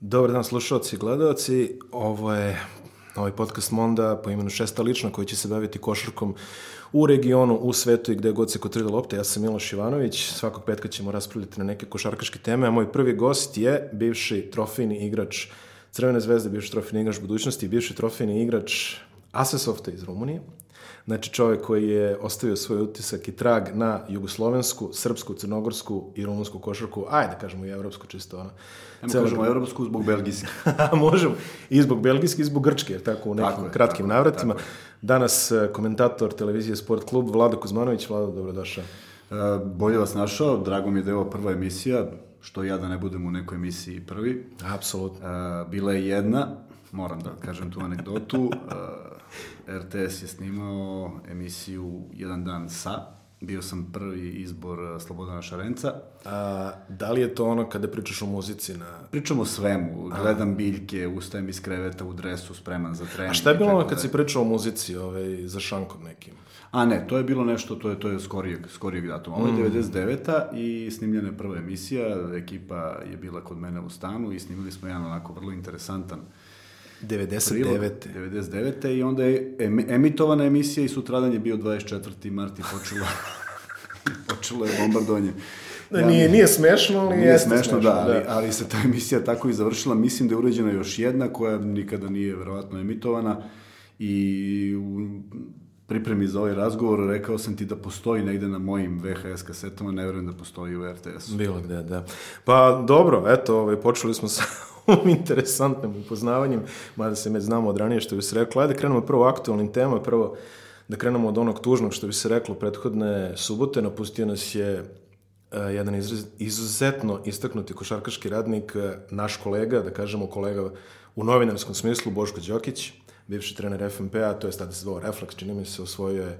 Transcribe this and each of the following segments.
Dobar dan slušalci i gledalci. Ovo je ovaj podcast Monda po imenu Šesta lična koji će se baviti košarkom u regionu, u svetu i gde god se kotrila lopta. Ja sam Miloš Ivanović. Svakog petka ćemo raspravljati na neke košarkaške teme, a moj prvi gost je bivši trofejni igrač Crvene zvezde, bivši trofejni igrač budućnosti, bivši trofejni igrač Asesofta iz Rumunije. Znači čovjek koji je ostavio svoj utisak i trag na jugoslovensku, srpsku, crnogorsku i rumunsku košarku, ajde kažemo i evropsku čisto ono. Ajmo Celo... kažemo evropsku zbog belgijske. Možemo. I zbog belgijske i zbog grčke, jer tako u nekim tako kratkim tako navratima. Tako Danas e, komentator televizije Sport klub Vlado Kuzmanović. Vlado, dobrodošao. E, bolje vas našao, drago mi je da je ovo prva emisija, što ja da ne budem u nekoj emisiji prvi. Apsolutno. E, bila je jedna, moram da kažem tu anegdotu, e, RTS je snimao emisiju Jedan dan sa, bio sam prvi izbor eh, Slobodana Šarenca. A, da li je to ono kada pričaš o muzici? Na... Pričam o svemu, gledam biljke, ustajem iz kreveta u dresu, spreman za trening. A šta je bilo ono kad si pričao o muzici ovaj, za šankom nekim? A ne, to je bilo nešto, to je, to je skorijeg, skorijeg datuma. Ovo je mm. 99. i snimljena je prva emisija, ekipa je bila kod mene u stanu i snimili smo jedan onako vrlo interesantan uh, 99. 99. i onda je emitovana emisija i sutradan je bio 24. mart i počelo, počelo je bombardovanje. Da, nije, nije smešno, ali nije jeste smešno, smešno da, ali, da. ali se ta emisija tako i završila. Mislim da je uređena još jedna koja nikada nije verovatno emitovana i u pripremi za ovaj razgovor rekao sam ti da postoji negde na mojim VHS kasetama, ne verujem da postoji u RTS-u. Bilo gde, da. Pa dobro, eto, ovaj, počeli smo sa interesantnim upoznavanjem, mada se me znamo od ranije što bi se reklo. Ajde krenemo prvo aktualnim tema, prvo da krenemo od onog tužnog što bi se reklo prethodne subote. Napustio nas je uh, jedan izraz, izuzetno istaknuti košarkaški radnik, uh, naš kolega, da kažemo kolega u novinarskom smislu, Boško Đokić, bivši trener FNP-a, to je tada se zvao Reflex, čini mi se, osvojio je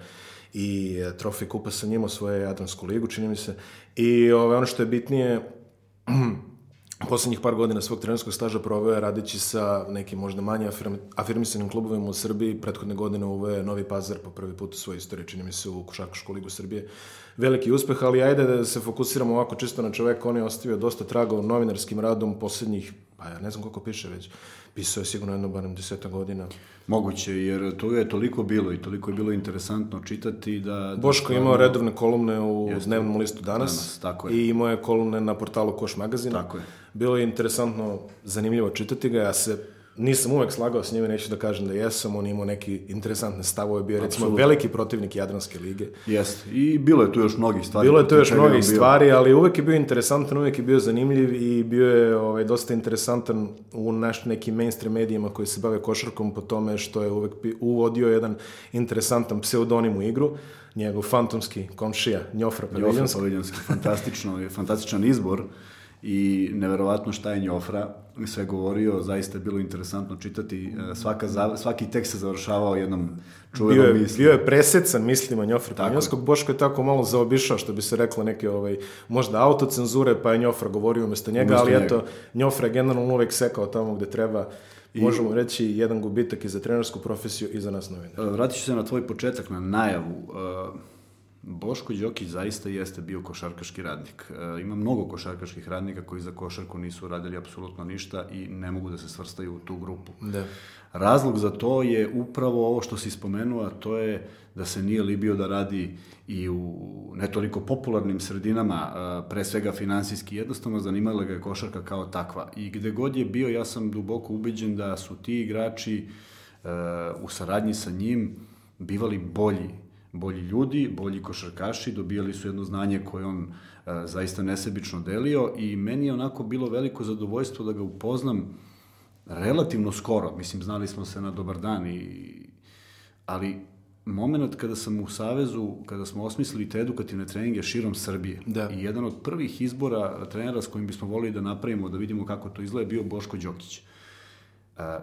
i e, trofej kupa sa njim, osvojio je Jadransku ligu, čini mi se. I ove, ono što je bitnije, poslednjih par godina svog trenerskog staža proveo je radeći sa nekim možda manje afirm, afirmisanim klubovima u Srbiji. Prethodne godine uve Novi Pazar po prvi put u svojoj istoriji, čini mi se u Košarkašku ligu Srbije. Veliki uspeh, ali ajde da se fokusiramo ovako čisto na čoveka. On je ostavio dosta traga u novinarskim radom poslednjih, pa ja ne znam koliko piše već, pisao je sigurno jedno barem deseta godina. Moguće, jer to je toliko bilo i toliko je bilo interesantno čitati da... da Boško je imao redovne kolumne u jeste, dnevnom listu danas, danas tako je. i imao je kolumne na portalu Koš magazina. Tako je. Bilo je interesantno, zanimljivo čitati ga, ja se nisam uvek slagao s njime, neću da kažem da jesam, on imao neki interesantne stavove, bio je recimo Absolutno. veliki protivnik Jadranske lige. Jeste, i bilo je tu još mnogih stvari. Bilo je tu još mnogih stvari, ali uvek je bio interesantan, uvek je bio zanimljiv i bio je ovaj, dosta interesantan u naš nekim mainstream medijima koji se bave košarkom po tome što je uvek uvodio jedan interesantan pseudonim u igru njegov fantomski komšija Njofra Paviljanski. Njofra Paviljanski, fantastično, fantastičan izbor i neverovatno šta je Njofra sve govorio, zaista je bilo interesantno čitati. E, svaka, svaki tekst se završavao jednom čuvenom bio je, mislim. Bio je presecan mislima Njofra Panjovskog. Boško je tako malo zaobišao, što bi se reklo, neke ovaj, možda autocenzure, pa je Njofra govorio umesto njega, umesto ali njega. eto, Njofra je generalno uvek sekao tamo gde treba. I, Možemo reći jedan gubitak i za trenersku profesiju i za nas novine. E, vratit ću se na tvoj početak, na najavu. Uh, Boško Đokić zaista jeste bio košarkaški radnik. E, ima mnogo košarkaških radnika koji za košarku nisu radili apsolutno ništa i ne mogu da se svrstaju u tu grupu. Da. Razlog za to je upravo ovo što si spomenuo, a to je da se nije libio da radi i u ne toliko popularnim sredinama, e, pre svega finansijski, jednostavno zanimala ga je košarka kao takva. I gde god je bio, ja sam duboko ubeđen da su ti igrači e, u saradnji sa njim bivali bolji bolji ljudi, bolji košarkaši, dobijali su jedno znanje koje on e, zaista nesebično delio i meni je onako bilo veliko zadovoljstvo da ga upoznam relativno skoro. Mislim, znali smo se na dobar dan, i, ali moment kada sam u Savezu, kada smo osmislili te edukativne treninge širom Srbije da. i jedan od prvih izbora trenera s kojim bismo volili da napravimo, da vidimo kako to izgleda, bio Boško Đokić. E,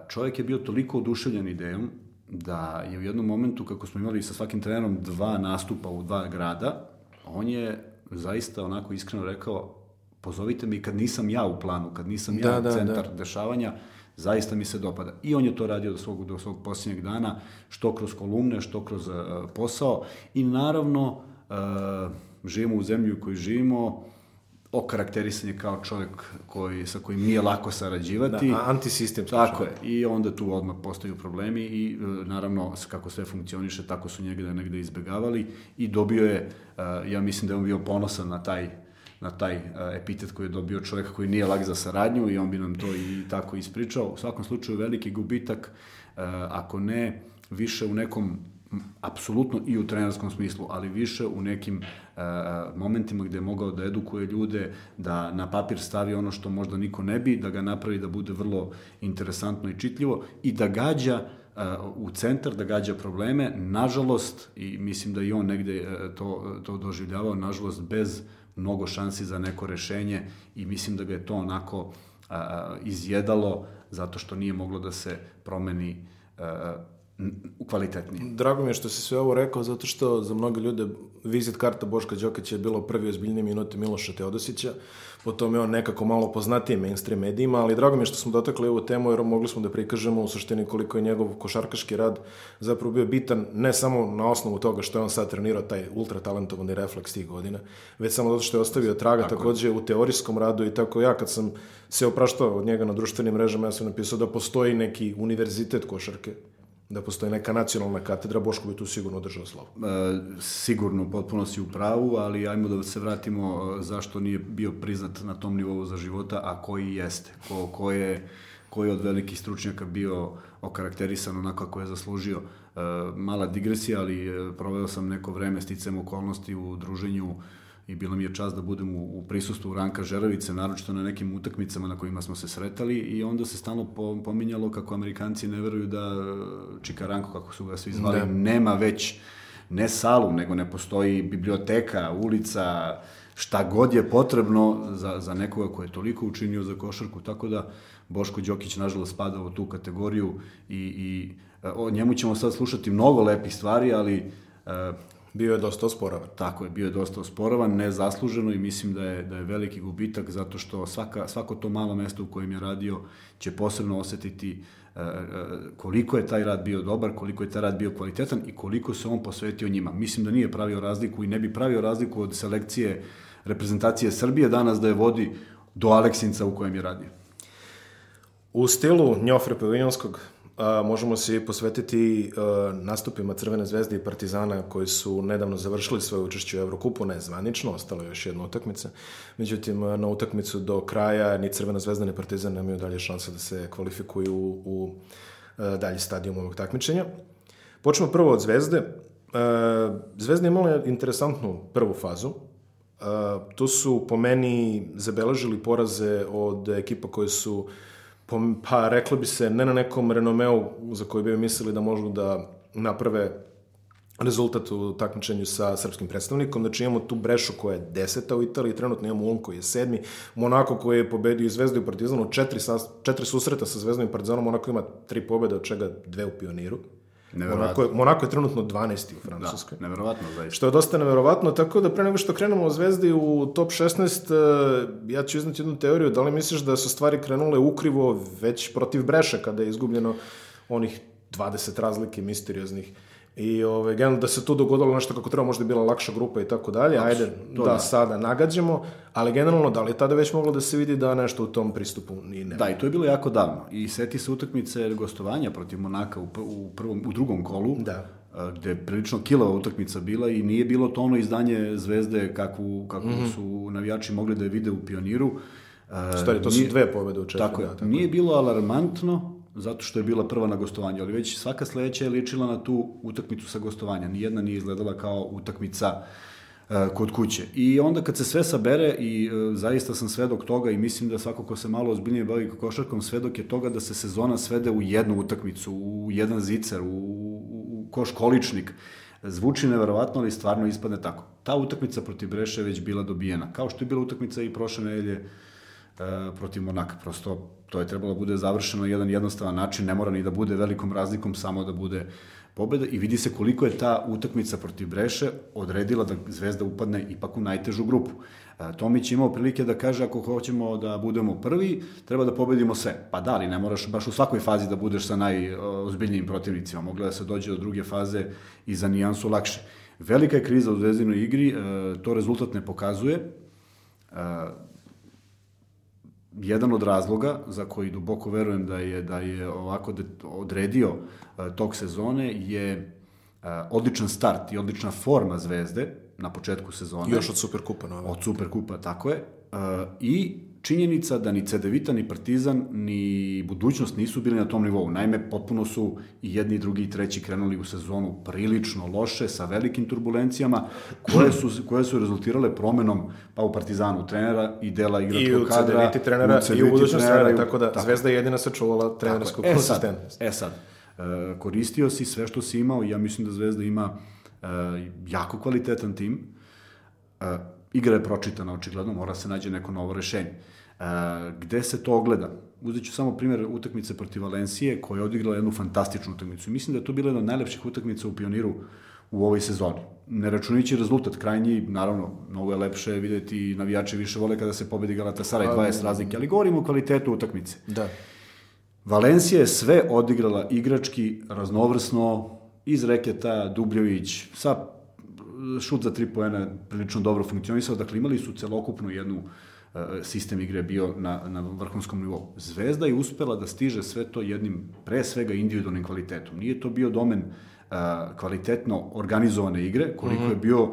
čovjek je bio toliko oduševljen idejom, da je u jednom momentu, kako smo imali sa svakim trenerom dva nastupa u dva grada, on je zaista onako iskreno rekao, pozovite mi kad nisam ja u planu, kad nisam da, ja da, centar da. dešavanja, zaista mi se dopada. I on je to radio do svog, do svog posljednjeg dana, što kroz kolumne, što kroz uh, posao. I naravno, uh, živimo u zemlji u kojoj živimo, okarakterisan je kao čovjek koji, sa kojim nije lako sarađivati. Da, antisistem. Tako je. I onda tu odmah postaju problemi i e, naravno kako sve funkcioniše, tako su njega negde izbegavali i dobio je, e, ja mislim da je on bio ponosan na taj na taj uh, epitet koji je dobio čovjek koji nije lag za saradnju i on bi nam to i tako ispričao. U svakom slučaju veliki gubitak, ako ne više u nekom apsolutno i u trenerskom smislu, ali više u nekim uh, momentima gde je mogao da edukuje ljude, da na papir stavi ono što možda niko ne bi, da ga napravi da bude vrlo interesantno i čitljivo i da gađa uh, u centar, da gađa probleme. Nažalost, i mislim da i on negde uh, to, to doživljavao, nažalost, bez mnogo šansi za neko rešenje i mislim da ga je to onako a, izjedalo zato što nije moglo da se promeni a, kvalitetnije. Drago mi je što si sve ovo rekao, zato što za mnoge ljude vizit karta Boška Đokića je bilo prvi ozbiljni minuti Miloša Teodosića, potom je on nekako malo poznatiji mainstream medijima, ali drago mi je što smo dotakli ovu temu, jer mogli smo da prikažemo u suštini koliko je njegov košarkaški rad zapravo bio bitan, ne samo na osnovu toga što je on sad trenirao taj ultra talentovani refleks tih godina, već samo zato što je ostavio traga tako takođe u teorijskom radu i tako ja kad sam se opraštao od njega na društvenim mrežama, ja sam napisao da postoji neki univerzitet košarke da postoji neka nacionalna katedra, Boško bi tu sigurno držao slavu. E, sigurno, potpuno si u pravu, ali ajmo da se vratimo e, zašto nije bio priznat na tom nivou za života, a koji jeste, ko, ko je ko je od velikih stručnjaka bio okarakterisan onako kako je zaslužio. E, mala digresija, ali e, proveo sam neko vreme sticam okolnosti u druženju i bilo mi je čast da budem u, u prisustvu Ranka Žerovice, naročito na nekim utakmicama na kojima smo se sretali i onda se stalno pominjalo kako Amerikanci ne veruju da Čika Ranko, kako su ga svi zvali, da. nema već ne salu, nego ne postoji biblioteka, ulica, šta god je potrebno za, za nekoga ko je toliko učinio za košarku, tako da Boško Đokić nažalost spada u tu kategoriju i, i o njemu ćemo sad slušati mnogo lepih stvari, ali Bio je dosta osporavan. Tako je, bio je dosta osporavan, nezasluženo i mislim da je, da je veliki gubitak zato što svaka, svako to malo mesto u kojem je radio će posebno osetiti uh, koliko je taj rad bio dobar, koliko je taj rad bio kvalitetan i koliko se on posvetio njima. Mislim da nije pravio razliku i ne bi pravio razliku od selekcije reprezentacije Srbije danas da je vodi do Aleksinca u kojem je radio. U stilu Njofre Paviljonskog, a, možemo se posvetiti a, nastupima Crvene zvezde i Partizana koji su nedavno završili svoje učešće u Evrokupu, ne zvanično, ostalo je još jedna utakmica. Međutim, na utakmicu do kraja ni Crvena zvezda ni Partizan nemaju dalje šanse da se kvalifikuju u, u a, dalji stadijum ovog takmičenja. Počnemo prvo od Zvezde. Zvezda je imala interesantnu prvu fazu. Tu su po meni zabeležili poraze od ekipa koje su pa, pa reklo bi se, ne na nekom renomeu za koji bi mislili da možu da naprave rezultat u takmičenju sa srpskim predstavnikom. Znači imamo tu Brešu koja je deseta u Italiji, trenutno imamo Ulm koji je sedmi, Monako koji je pobedio i Zvezdu i Partizanu, četiri, četiri susreta sa Zvezdom i Partizanom, Monako ima tri pobede, od čega dve u pioniru. Monako je, Monako je trenutno 12. u Francuskoj. Da, neverovatno, zaista. Što je dosta neverovatno, tako da pre nego što krenemo o Zvezdi u top 16, eh, ja ću iznati jednu teoriju, da li misliš da su stvari krenule ukrivo već protiv Breše, kada je izgubljeno onih 20 razlike misterioznih I ove, generalno da se tu dogodilo nešto kako treba, možda je bila lakša grupa i tako dalje, ajde da, da sada nagađamo, ali generalno da li je tada već moglo da se vidi da nešto u tom pristupu nije ne. Da, i to je bilo jako davno. I seti se utakmice gostovanja protiv Monaka u, u, prvom, u drugom kolu, da gde je prilično kilava utakmica bila i nije bilo to ono izdanje Zvezde kakvu, kakvu mm -hmm. su navijači mogli da je vide u Pioniru. Stvari, to su nije, dve pobede u četiri. Tako, da, tako nije bilo alarmantno, zato što je bila prva na gostovanju, ali već svaka sledeća je ličila na tu utakmicu sa gostovanja. Nijedna nije izgledala kao utakmica uh, kod kuće. I onda kad se sve sabere i uh, zaista sam svedok toga i mislim da svako ko se malo ozbiljnije bavi košarkom svedok je toga da se sezona svede u jednu utakmicu, u jedan zicer, u, u koš količnik. Zvuči neverovatno, ali stvarno ispadne tako. Ta utakmica protiv Breše je već bila dobijena, kao što je bila utakmica i prošle nedelje uh, protiv Monaka. Prosto to je trebalo da bude završeno jedan jednostavan način, ne mora ni da bude velikom razlikom, samo da bude pobeda i vidi se koliko je ta utakmica protiv Breše odredila da Zvezda upadne ipak u najtežu grupu. E, Tomić imao prilike da kaže ako hoćemo da budemo prvi, treba da pobedimo sve. Pa da, ali ne moraš baš u svakoj fazi da budeš sa najozbiljnijim protivnicima. Mogla da se dođe do druge faze i za nijansu lakše. Velika je kriza u zvezdinoj igri, e, to rezultat ne pokazuje. E, jedan od razloga za koji duboko verujem da je da je ovako odredio uh, tog sezone je uh, odličan start i odlična forma Zvezde na početku sezone. Još od Superkupa, no. Od Superkupa, tako je. Uh, I činjenica da ni Cedevita, ni Partizan, ni budućnost nisu bili na tom nivou. Naime, potpuno su i jedni, i drugi i treći krenuli u sezonu prilično loše, sa velikim turbulencijama, koje su, koje su rezultirale promenom, pa u Partizanu trenera i dela igračkog kadra. I u Cedeviti trenera, i u budućnost trenera, tako da tako. Zvezda je jedina sačuvala trenersku e konsistentnost. E sad, e sad, koristio si sve što si imao ja mislim da Zvezda ima e, jako kvalitetan tim. E, igra je pročitana, očigledno, mora se nađe neko novo rešenje. E, gde se to ogleda? Uzet ću samo primjer utakmice protiv Valencije, koja je odigrala jednu fantastičnu utakmicu. Mislim da je to bila jedna od najlepših utakmica u Pioniru u ovoj sezoni. Ne računići rezultat krajnji, naravno, mnogo je lepše videti navijače više vole kada se pobedi Galatasaray 20 razlike, ali govorimo o kvalitetu utakmice. Da. Valencija je sve odigrala igrački, raznovrsno, iz reketa, Dubljević, sa šut za tri poena prilično dobro funkcionisao, dakle imali su celokupnu jednu uh, sistem igre bio na, na vrhunskom nivou. Zvezda je uspela da stiže sve to jednim, pre svega, individualnim kvalitetom. Nije to bio domen uh, kvalitetno organizovane igre, koliko mm -hmm. je bio uh,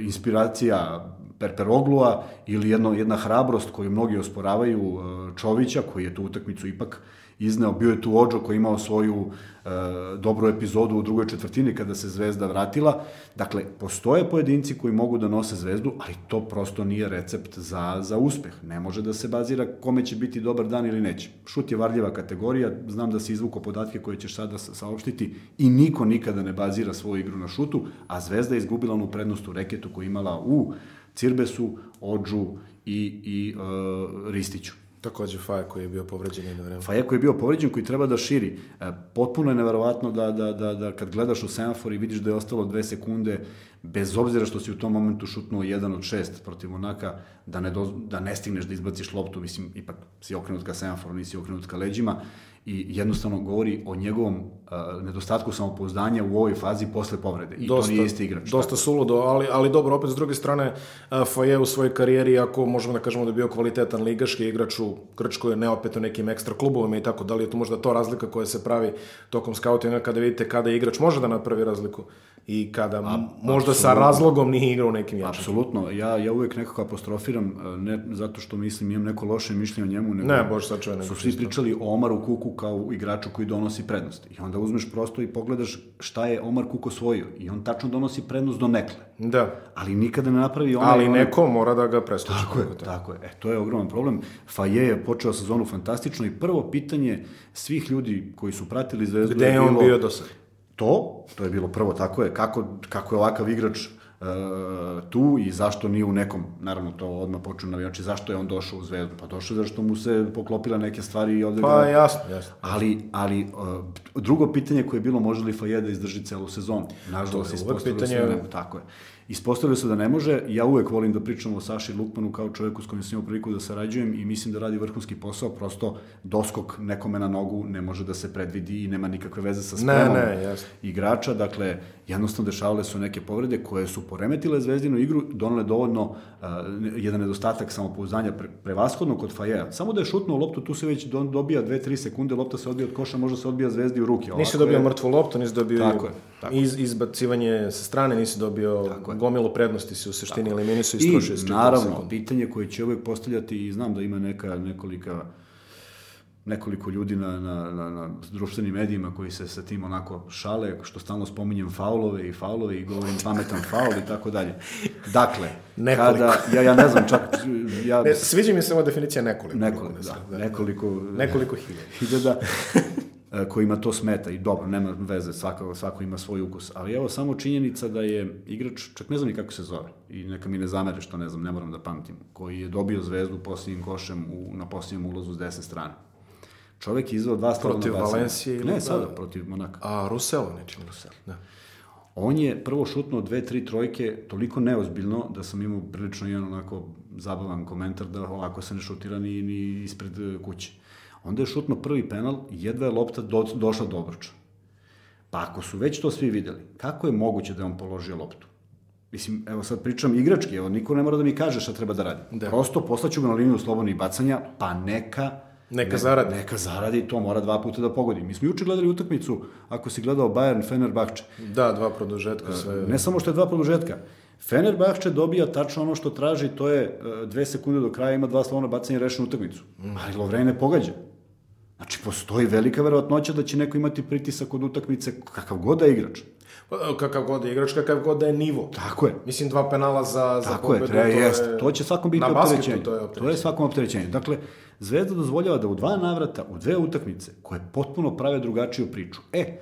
inspiracija Perperoglua ili jedno, jedna hrabrost koju mnogi osporavaju Čovića, koji je tu utakmicu ipak izneo. Bio je tu Ođo koji je imao svoju e, dobru epizodu u drugoj četvrtini kada se Zvezda vratila. Dakle, postoje pojedinci koji mogu da nose Zvezdu, ali to prosto nije recept za, za uspeh. Ne može da se bazira kome će biti dobar dan ili neće. Šut je varljiva kategorija, znam da si izvuko podatke koje ćeš sada saopštiti i niko nikada ne bazira svoju igru na šutu, a Zvezda je izgubila onu prednost u reketu koju imala u Cirbesu, Ođu i, i uh, Ristiću. Takođe Faja koji je bio povređen jedno vreme. Faja koji je bio povređen, koji treba da širi. E, potpuno je neverovatno da, da, da, da kad gledaš u semafor i vidiš da je ostalo dve sekunde, bez obzira što si u tom momentu šutnuo jedan od šest protiv Monaka, da ne, do, da ne stigneš da izbaciš loptu, mislim, ipak si okrenut ka semaforu, nisi okrenut ka leđima i jednostavno govori o njegovom uh, nedostatku samopouzdanja u ovoj fazi posle povrede. I dosta, to nije isti igrač. Dosta suludo, ali, ali dobro, opet s druge strane, uh, Faje u svojoj karijeri, ako možemo da kažemo da je bio kvalitetan ligaški igrač u Grčkoj, ne opet u nekim ekstra klubovima i tako, da li je to možda to razlika koja se pravi tokom skautinga kada vidite kada igrač može da napravi razliku i kada A, možda sa razlogom nije igrao u nekim jačim. Apsolutno, ja, ja uvek nekako apostrofiram, ne zato što mislim imam neko loše mišljenje o njemu, nego ne, bož sačuvaj, su svi pričali o Omaru Kuku kao igraču koji donosi prednost. I onda uzmeš prosto i pogledaš šta je Omar Kuko osvojio. I on tačno donosi prednost do nekle. Da. Ali nikada ne napravi onaj... Ali neko mora da ga preskoči. Tako je, tako je. E, to je ogroman problem. Faje je počeo sezonu fantastično i prvo pitanje svih ljudi koji su pratili Zvezdu Gde je on bilo, bio do sada? To, to je bilo prvo, tako je, kako, kako je ovakav igrač tu i zašto nije u nekom, naravno to odmah počeo navijači, zašto je on došao u Zvezdu? Pa došao zašto mu se poklopila neke stvari i ovde... Pa jasno, jasno. Ali, ali uh, drugo pitanje koje je bilo može li Faje da izdrži celu sezonu? Nažalost, ispostavilo pitanje... se da tako je. Ispostavilo se da ne može, ja uvek volim da pričam o Saši Lukmanu kao čoveku s kojim sam imao priliku da sarađujem i mislim da radi vrhunski posao, prosto doskok nekome na nogu ne može da se predvidi i nema nikakve veze sa spremom ne, ne, jasno. igrača, dakle jednostavno dešavale su neke povrede koje su poremetile zvezdinu igru, donale dovoljno uh, jedan nedostatak samopouzdanja pre, prevashodno kod Fajeja. Samo da je šutnuo loptu, tu se već do, dobija 2-3 sekunde, lopta se odbija od koša, može se odbija zvezdi u ruke. nisi dobio je... mrtvu loptu, nisi dobio tako je, tako. Iz, izbacivanje sa strane, nisi dobio tako gomilu prednosti si u suštini eliminisao i istrošio. I naravno, sekund. pitanje koje će uvek postavljati i znam da ima neka nekolika nekoliko ljudi na, na, na, na društvenim medijima koji se sa tim onako šale, što stalno spominjem faulove i faulove i govorim pametan faul i tako dalje. Dakle, nekoliko. kada, ja, ja ne znam čak... Ja, ne, sviđa mi se ova definicija nekoliko. Nekoliko, da, da, nekoliko... Nekoliko hiljada. Hiljada. E, kojima to smeta i dobro, nema veze, svako, svako ima svoj ukus, ali evo samo činjenica da je igrač, čak ne znam ni kako se zove, i neka mi ne zamere što ne znam, ne moram da pamtim, koji je dobio zvezdu posljednjim košem u, na posljednjem ulazu s desne strane. Čovek je izveo dva stavljena Protiv Valencije ili... Ne, sada, protiv Monaka. A, Ruselo, nećemo Ruselo, da. On je prvo šutnuo dve, tri trojke toliko neozbiljno da sam imao prilično jedan onako zabavan komentar da ovako se ne šutira ni, ni ispred kuće. Onda je šutno prvi penal jedva je lopta do, došla do obruča. Pa ako su već to svi videli, kako je moguće da je on položio loptu? mislim, evo sad pričam igrački, evo niko ne mora da mi kaže šta treba da radi. Da. Prosto poslaću ga na liniju slobodnih bacanja, pa neka Neka zaradi. Neka zaradi, to mora dva puta da pogodi. Mi smo juče gledali utakmicu, ako si gledao Bayern Fenerbahče, Da, dva produžetka, sve. ne samo što je dva produžetka, Fenerbahče dobija tačno ono što traži, to je e, dve sekunde do kraja, ima dva slobodna bacanja i rešenu utakmicu. Ali Lovren ne pogađa. Znači, postoji velika verovatnoća da će neko imati pritisak od utakmice, kakav god da je igrač. Pa, Kakav god je igrač, kakav god da je nivo. Tako je. Mislim, dva penala za, za Tako je, pobedu, treba, to jest. je... To će svakom biti opterećenje. to je To opterećenje. je svakom opterećenje. Dakle, Zvezda dozvoljava da u dva navrata, u dve utakmice, koje potpuno prave drugačiju priču. E, e,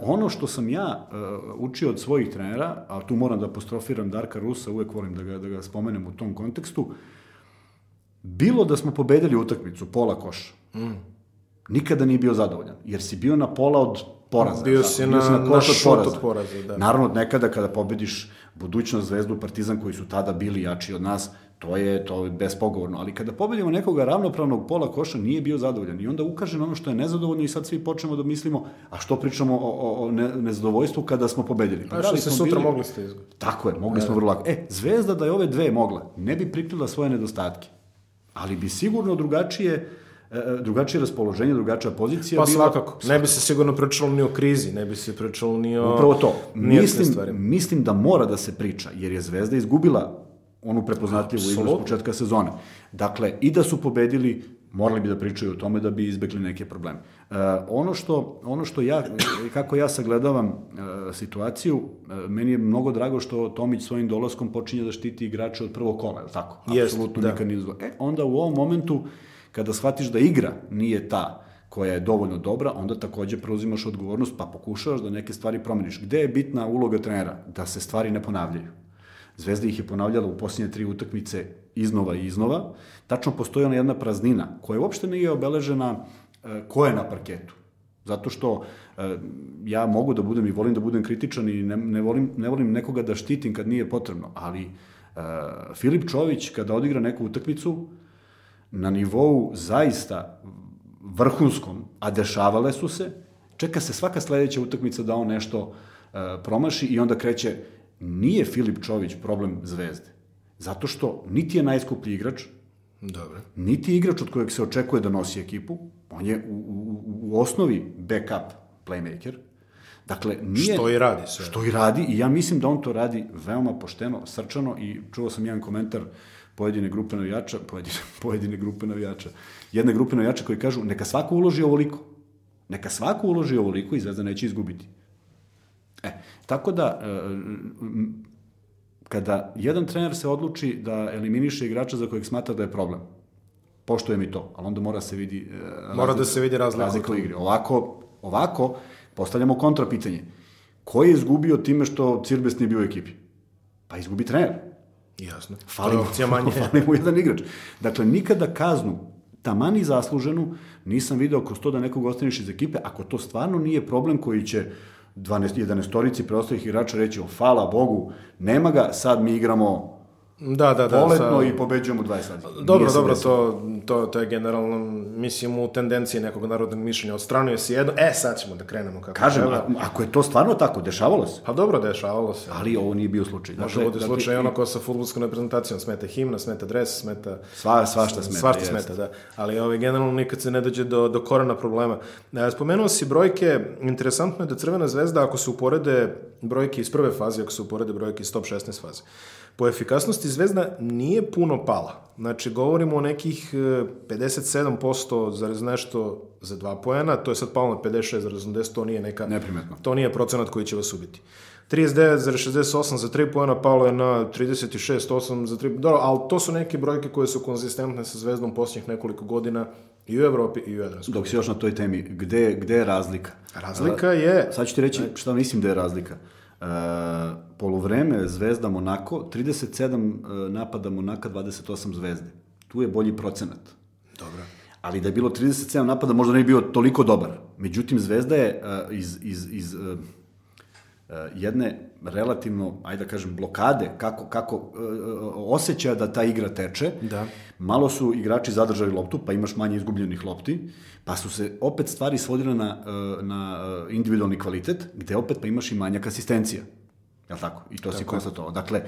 ono što sam ja e, učio od svojih trenera, a tu moram da apostrofiram Darka Rusa, uvek volim da ga, da ga spomenem u tom kontekstu, bilo da smo pobedili utakmicu pola koša, Mm. nikada nije bio zadovoljan, jer si bio na pola od poraza. Bio si na- na koš šut od poraza, da. Naravno, nekada kada pobediš budućnost Zvezdu, Partizan koji su tada bili jači od nas, to je to je bespogovorno, ali kada pobedimo nekoga ravnopravnog pola koša nije bio zadovoljan i onda ukaže na ono što je nezadovoljno i sad svi počnemo da mislimo a što pričamo o, o, o ne, nezadovoljstvu kada smo pobedili. Pa A da što li se sutra bili- mogli ste izgubiti. Tako je, mogli smo vrlo lako. E, Zvezda da je ove dve mogla, ne bi prikrila svoje nedostatke, ali bi sigurno drugačije drugačije raspoloženje, drugačija pozicija Pa bila. svakako. Ne bi se sigurno pričalo ni o krizi, ne bi se pričalo ni o... Upravo to. Mislim, mislim da mora da se priča, jer je Zvezda izgubila onu prepoznatljivu igru s početka sezone. Dakle, i da su pobedili, morali bi da pričaju o tome da bi izbegli neke probleme. E, ono, što, ono što ja, kako ja sagledavam e, situaciju, e, meni je mnogo drago što Tomić svojim dolaskom počinje da štiti igrače od prvog kola, je li tako? Jest, Apsolutno da. nikad nije zlo. E, onda u ovom momentu, kada shvatiš da igra nije ta koja je dovoljno dobra, onda takođe preuzimaš odgovornost pa pokušavaš da neke stvari promeniš. Gde je bitna uloga trenera? Da se stvari ne ponavljaju. Zvezda ih je ponavljala u posljednje tri utakmice iznova i iznova. Tačno postoji ona jedna praznina koja uopšte nije obeležena e, ko je na parketu. Zato što e, ja mogu da budem i volim da budem kritičan i ne, ne, volim, ne volim nekoga da štitim kad nije potrebno, ali e, Filip Čović kada odigra neku utakmicu na nivou zaista vrhunskom, a dešavale su se, čeka se svaka sledeća utakmica da on nešto e, promaši i onda kreće, nije Filip Čović problem zvezde. Zato što niti je najskuplji igrač, Dobro. niti je igrač od kojeg se očekuje da nosi ekipu, on je u, u, u osnovi backup playmaker, Dakle, nije... Što i radi sve. Što i radi i ja mislim da on to radi veoma pošteno, srčano i čuo sam jedan komentar pojedine grupe navijača, pojedine, pojedine grupe navijača, jedne grupe navijača koji kažu neka svako uloži ovoliko. Neka svako uloži ovoliko i Zvezda neće izgubiti. E, tako da, e, kada jedan trener se odluči da eliminiše igrača za kojeg smatra da je problem, poštujem i to, ali onda mora se vidi e, Mora da se vidi razlika razlika u igri. Ovako, ovako postavljamo kontra pitanje. Ko je izgubio time što Cirbes nije bio u ekipi? Pa izgubi trener. Jasno. Fali mu, manje. fali mu jedan igrač. Dakle, nikada kaznu, tamani zasluženu, nisam video kroz to da nekog ostaneš iz ekipe, ako to stvarno nije problem koji će 12, 11 storici preostalih igrača reći, o, hvala Bogu, nema ga, sad mi igramo Da, da, da. poletno sa- i pobeđujemo 20 sati. Dobro, Nije dobro, to, to, to je generalno, mislim, u tendenciji nekog narodnog mišljenja. Odstranuje se jedno, e, sad ćemo da krenemo kako Kažem, treba. ako je to stvarno tako, dešavalo se. Pa dobro, dešavalo se. Ali ovo nije bio slučaj. Može Dakle, bude dakle, slučaj i- ono kao sa futbolskom reprezentacijom, smeta himna, smeta dres, smeta... Sva- svašta smeta, Svašta jest. smeta, da. Ali ovaj, generalno nikad se ne dođe do, do korena problema. E, Spomenuo si brojke, interesantno je da Crvena zvezda, ako se uporede brojke iz prve faze, ako se uporede brojke iz top 16 faze, po efikasnosti Zvezda nije puno pala. Znači, govorimo o nekih e, 57% zarez nešto za dva poena, to je sad palo na 56,80, to nije neka... Neprimetno. To nije procenat koji će vas ubiti. 39,68 za 3 pojena palo je na 36,8 za 3 Dobro, ali to su neke brojke koje su konzistentne sa Zvezdom posljednjih nekoliko godina i u Evropi i u Jadranskoj. Dok si još na toj temi, gde, gde je razlika? Razlika je... Sad ću ti reći šta mislim da je razlika. E, polovreme Zvezda Monako, 37 e, napada Monaka, 28 Zvezde. Tu je bolji procenat. Dobro. Ali da je bilo 37 napada, možda ne bi bio toliko dobar. Međutim, Zvezda je e, iz, iz, iz e, jedne relativno, ajde da kažem, blokade, kako, kako e, osjeća da ta igra teče, Da. malo su igrači zadržali loptu, pa imaš manje izgubljenih lopti, pa su se opet stvari svodile na, e, na individualni kvalitet, gde opet pa imaš i manjak asistencija. Jel tako? I to si konstatovao. Dakle,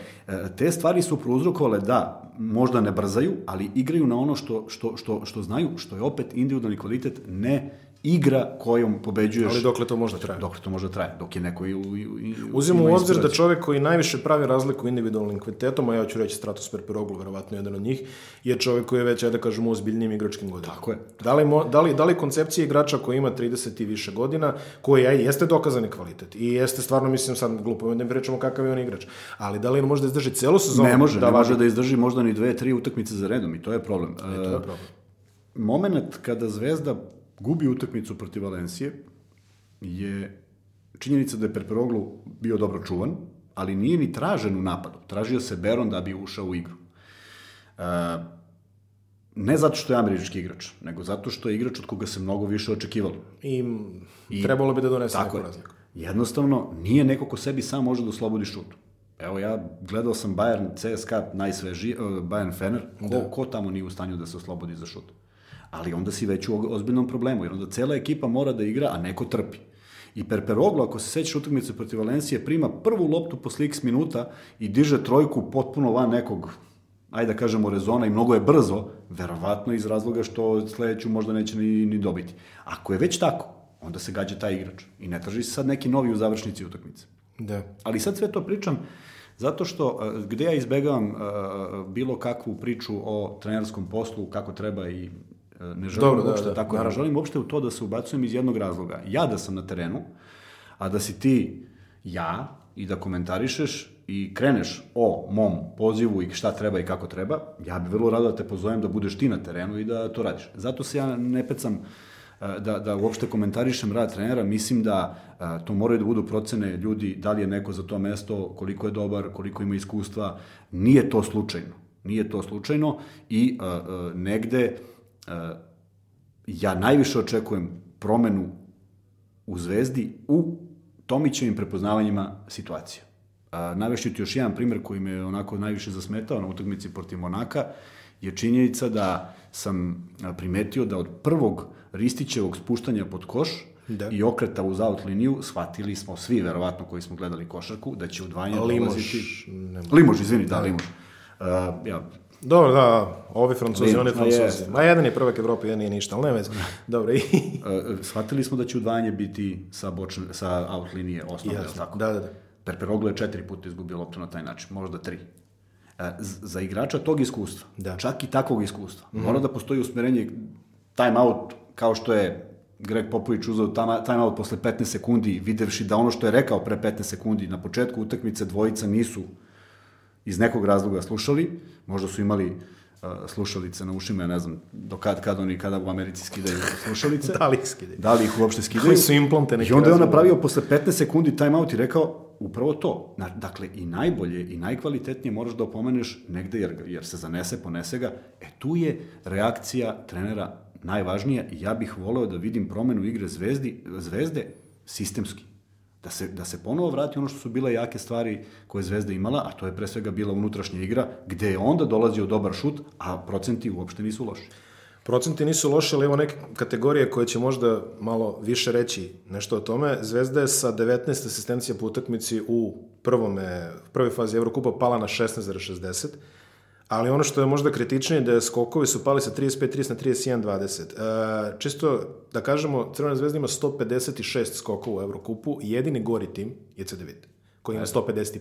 te stvari su prouzrokovale da možda ne brzaju, ali igraju na ono što, što, što, što znaju, što je opet individualni kvalitet, ne igra kojom pobeđuješ. Ali dokle to možda traje? Dokle to možda traje, dok je neko i... i- i- Uzimo u obzir da čovjek koji najviše pravi razliku individualnim kvalitetom, a ja ću reći Stratos Perpiroglu, verovatno jedan od njih, je čovjek koji je već, ajde da kažemo, ozbiljnijim igračkim godinama. Tako je. Da li, mo- da, li, da li koncepcija igrača koji ima 30 i više godina, koji aj, jeste dokazani kvalitet i jeste stvarno, mislim, sad glupo mi pričamo kakav je on igrač, ali da li on može da izdrži celu sezonu? Ne može, da ne važi- može da izdrži možda ni dve, tri utakmice za redom i to je problem. E, to je problem. moment kada Zvezda gubi utakmicu protiv Valencije je činjenica da je Perperoglu bio dobro čuvan, ali nije ni tražen u napadu. Tražio se Beron da bi ušao u igru. E, ne zato što je američki igrač, nego zato što je igrač od koga se mnogo više očekivalo. I, trebalo bi da donese neku razliku. Jednostavno, nije neko ko sebi sam može da oslobodi šut. Evo ja gledao sam Bayern CSKA najsvežiji, eh, Bayern Fener, ko, ko tamo nije u stanju da se oslobodi za šut. Ali onda si već u ozbiljnom problemu, jer onda cela ekipa mora da igra, a neko trpi. I Perperoglu, ako se sećaš utakmice protiv Valencije, prima prvu loptu posle x minuta i diže trojku potpuno van nekog ajde da kažemo rezona i mnogo je brzo, verovatno iz razloga što sledeću možda neće ni, ni dobiti. Ako je već tako, onda se gađa taj igrač i ne traži se sad neki novi u završnici utakmice. Da. Ali sad sve to pričam zato što gde ja izbegavam bilo kakvu priču o trenerskom poslu, kako treba i ne želim Dobro, da, uopšte da, tako, ne naravno. želim uopšte u to da se ubacujem iz jednog razloga. Ja da sam na terenu, a da si ti ja i da komentarišeš i kreneš o mom pozivu i šta treba i kako treba, ja bi vrlo rado da te pozovem da budeš ti na terenu i da to radiš. Zato se ja ne pecam e, da, da uopšte komentarišem rad trenera, mislim da e, to moraju da budu procene ljudi, da li je neko za to mesto, koliko je dobar, koliko ima iskustva, nije to slučajno. Nije to slučajno i e, e, negde e, ja najviše očekujem promenu u Zvezdi u Tomićevim prepoznavanjima situacije. Navešću ti još jedan primjer koji me onako najviše zasmetao na utakmici protiv Monaka, je činjenica da sam primetio da od prvog Ristićevog spuštanja pod koš Da. i okreta uz out liniju, shvatili smo svi, verovatno, koji smo gledali košarku, da će udvajanje Limoš, dolaziti... ne mogu. Limož, izvini, da, Limož. Uh, ja, Dobro, da, ovi francuzi, oni francuzi. Ma jedan je prvak Evrope, jedan nije ništa, ali ne veze. Dobro, i... Uh, shvatili smo da će udvajanje biti sa, bočne, sa out linije osnovne, li tako? Da, da, da. Perperoglu je četiri puta izgubio loptu na taj način, možda tri. E, z- za igrača tog iskustva, Da. Čak i takvog iskustva, mora da postoji usmerenje time out, kao što je Greg Popović uzeo time time out posle 15 sekundi, videvši da ono što je rekao pre 15 sekundi na početku utakmice dvojica nisu iz nekog razloga slušali, možda su imali uh, slušalice na ušima, ja ne znam do kad, kad oni, kada u Americi skidaju slušalice. Da li ih skidaju? Da li ih uopšte skidaju? Koji su implante neki I onda je on napravio posle 15 sekundi timeout i rekao upravo to. Dakle, i najbolje i najkvalitetnije moraš da opomeneš negde jer, jer se zanese, ponese ga. E tu je reakcija trenera najvažnija i ja bih voleo da vidim promenu igre zvezdi, zvezde sistemski. Da se, da se ponovo vrati ono što su bile jake stvari koje je Zvezda imala, a to je pre svega bila unutrašnja igra, gde je onda dolazio dobar šut, a procenti uopšte nisu loši. Procenti nisu loši, ali evo neke kategorije koje će možda malo više reći nešto o tome. Zvezda je sa 19 asistencija po utakmici u prvome, prvoj fazi Evrokupa pala na 16,60. Ali ono što je možda kritičnije da je skokovi su pali sa 35-30 na 31-20. E, čisto da kažemo, Crvena zvezda ima 156 skokova u Evrokupu, jedini gori tim je CDVita, koji ima 155.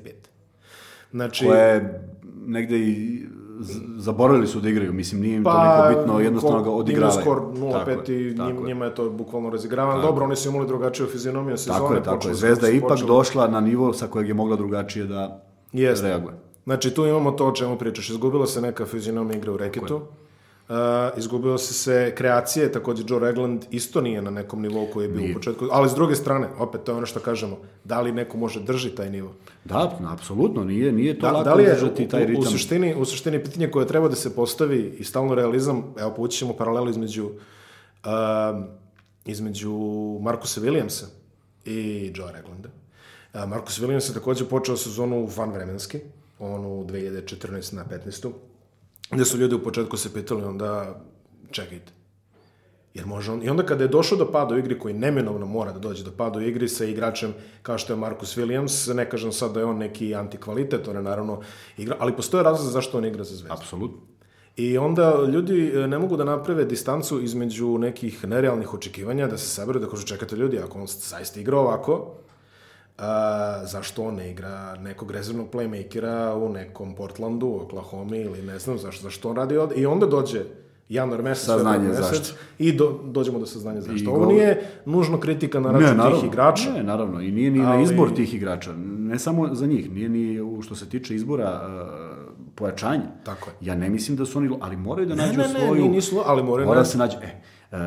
Znači, koje negde i zaboravili su da igraju, mislim nije im toliko bitno, jednostavno ga odigravaju. skor Tako 0-5 je, i njim, je. njima je to bukvalno razigravano. Dobro, oni su imali drugačiju fizionomiju sezone. Tako je, tako je. Zvezda je ipak počeli. došla na nivo sa kojeg je mogla drugačije da Jeste. reaguje. Znači, tu imamo to o čemu pričaš. Izgubila se neka fizionomija igre u reketu. Uh, izgubilo se se kreacije, takođe Joe Regland isto nije na nekom nivou koji je bio u početku, ali s druge strane, opet to je ono što kažemo, da li neko može drži taj nivo? Da, apsolutno, nije, nije to Da, lako da li je izdržati taj u, u, ritam. suštini, u suštini pitanje koje treba da se postavi i stalno realizam, evo povući ćemo paralelu između um, između Markusa Williamsa i Joe Reglanda. Uh, Markus Williams je takođe počeo sezonu vanvremenski, onu 2014 na 15. gde su ljudi u početku se pitali onda, čekajte, Jer može on, I onda kada je došao do pada u igri, koji neminovno mora da dođe do pada u igri sa igračem kao što je Marcus Williams, ne kažem sad da je on neki antikvalitet, on je naravno igra, ali postoje razlog zašto on igra za zvezdu. Apsolutno. I onda ljudi e, ne mogu da naprave distancu između nekih nerealnih očekivanja, da se saberu, da kažu čekate ljudi, ako on zaista igra ovako, a, zašto on ne igra nekog rezervnog playmakera u nekom Portlandu, Oklahoma ili ne znam zašto, zašto on radi od... I onda dođe januar mesec, Saznanje mesec, zašto. i do, dođemo do saznanja zašto. Ovo nije nužno kritika na račun tih igrača. Ne, naravno. I nije ni na Ali- izbor tih igrača. Ne samo za njih. Nije ni u što se tiče izbora uh, pojačanja. Tako je. Ja ne mislim da su oni... Ali moraju da Ne, nađu ne, ne, svoju... nisu, ali moraju Mora da se nađe... E, uh,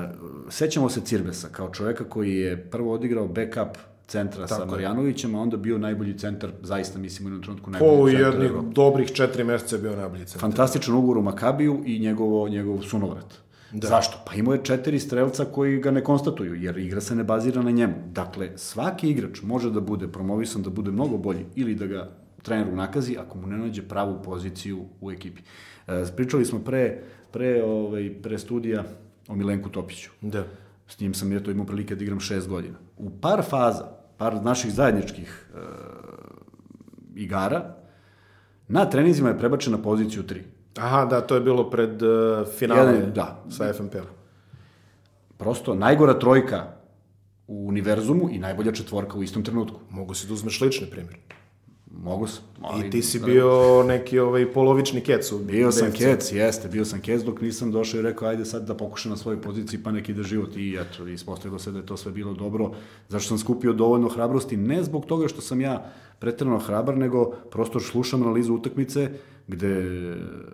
sećamo se Cirbesa kao čoveka koji je prvo odigrao backup centra sa Tako je. Marjanovićem, a onda bio najbolji centar, zaista mislim u jednom trenutku Po najbolji centar. jednih Evrope. dobrih četiri meseca je bio najbolji centar. Fantastičan ugovor u Makabiju i njegovo, njegov sunovrat. Da. Zašto? Pa imao je četiri strelca koji ga ne konstatuju, jer igra se ne bazira na njemu. Dakle, svaki igrač može da bude promovisan, da bude mnogo bolji ili da ga trener unakazi ako mu ne nađe pravu poziciju u ekipi. E, pričali smo pre, pre, ovaj, pre studija o Milenku Topiću. Da. S njim sam ja to imao prilike da igram šest godina. U par faza, par naših zajedničkih e, igara, na treninzima je prebačen na poziciju 3. Aha, da, to je bilo pred uh, finale Jedan- da. sa FNP-om. Prosto najgora trojka u univerzumu i najbolja četvorka u istom trenutku. Mogu si da uzmeš lični primjer. Mogu sam. I ti si bio neki ovaj polovični kec u Bio sam kec, jeste, bio sam kec dok nisam došao i rekao ajde sad da pokušam na svojoj poziciji pa neki ide život i eto, ispostavilo se da je to sve bilo dobro, zašto sam skupio dovoljno hrabrosti, ne zbog toga što sam ja pretredno hrabar, nego prosto slušam analizu utakmice gde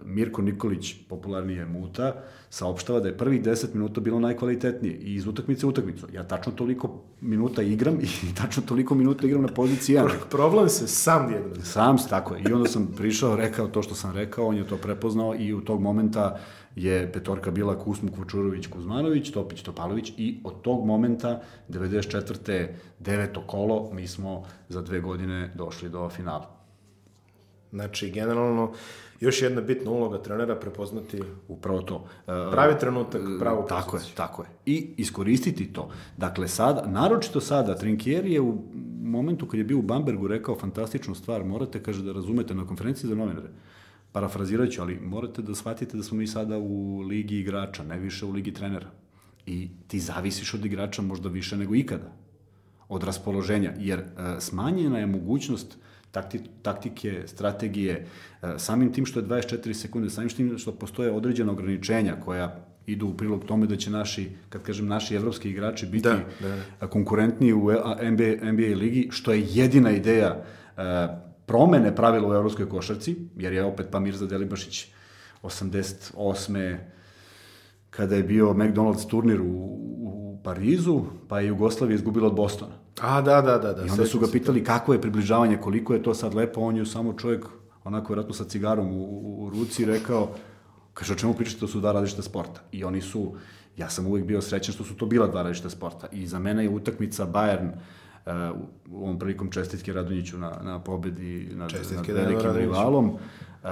Mirko Nikolić, popularnije Muta, saopštava da je prvih 10 minuta bilo najkvalitetnije i iz utakmice u utakmicu. Ja tačno toliko minuta igram i tačno toliko minuta igram na poziciji 1. Problem se sam dijagnozi. Sam, tako je. I onda sam prišao, rekao to što sam rekao, on je to prepoznao i u tog momenta je petorka bila Kusmuk, Vučurović, Kuzmanović, Topić, Topalović i od tog momenta, 94. deveto kolo, mi smo za dve godine došli do finala. Znači, generalno, još jedna bitna uloga trenera prepoznati Upravo to. E, pravi trenutak, pravu Tako je, poziciju. tako je. I iskoristiti to. Dakle, sada, naročito sada, Trinkieri je u momentu kad je bio u Bambergu rekao fantastičnu stvar, morate, kaže, da razumete na konferenciji za novinare, ću, ali morate da shvatite da smo mi sada u ligi igrača, ne više u ligi trenera. I ti zavisiš od igrača možda više nego ikada. Od raspoloženja, jer e, smanjena je mogućnost takti, taktike, strategije, e, samim tim što je 24 sekunde, samim tim što postoje određena ograničenja koja idu u prilog tome da će naši, kad kažem naši evropski igrači biti Da, da, konkurentniji u NBA, NBA ligi, što je jedina ideja e, promene pravila u evropskoj košarci, jer je opet Pamirza Delibašić 88 kada je bio McDonald's turnir u, u Parizu, pa je Jugoslavija izgubila od Bostona. A, da, da, da. da I onda su ga pitali kako je približavanje, koliko je to sad lepo, on je samo čovjek, onako vjerojatno sa cigarom u, u, u ruci rekao, kaže, o čemu pričate, to su dva različita sporta. I oni su, ja sam uvijek bio srećan što su to bila dva različita sporta. I za mene je utakmica Bayern, uh, u ovom prilikom čestitke Radonjiću na, na pobedi nad, Čestitke nad velikim rivalom. Uh,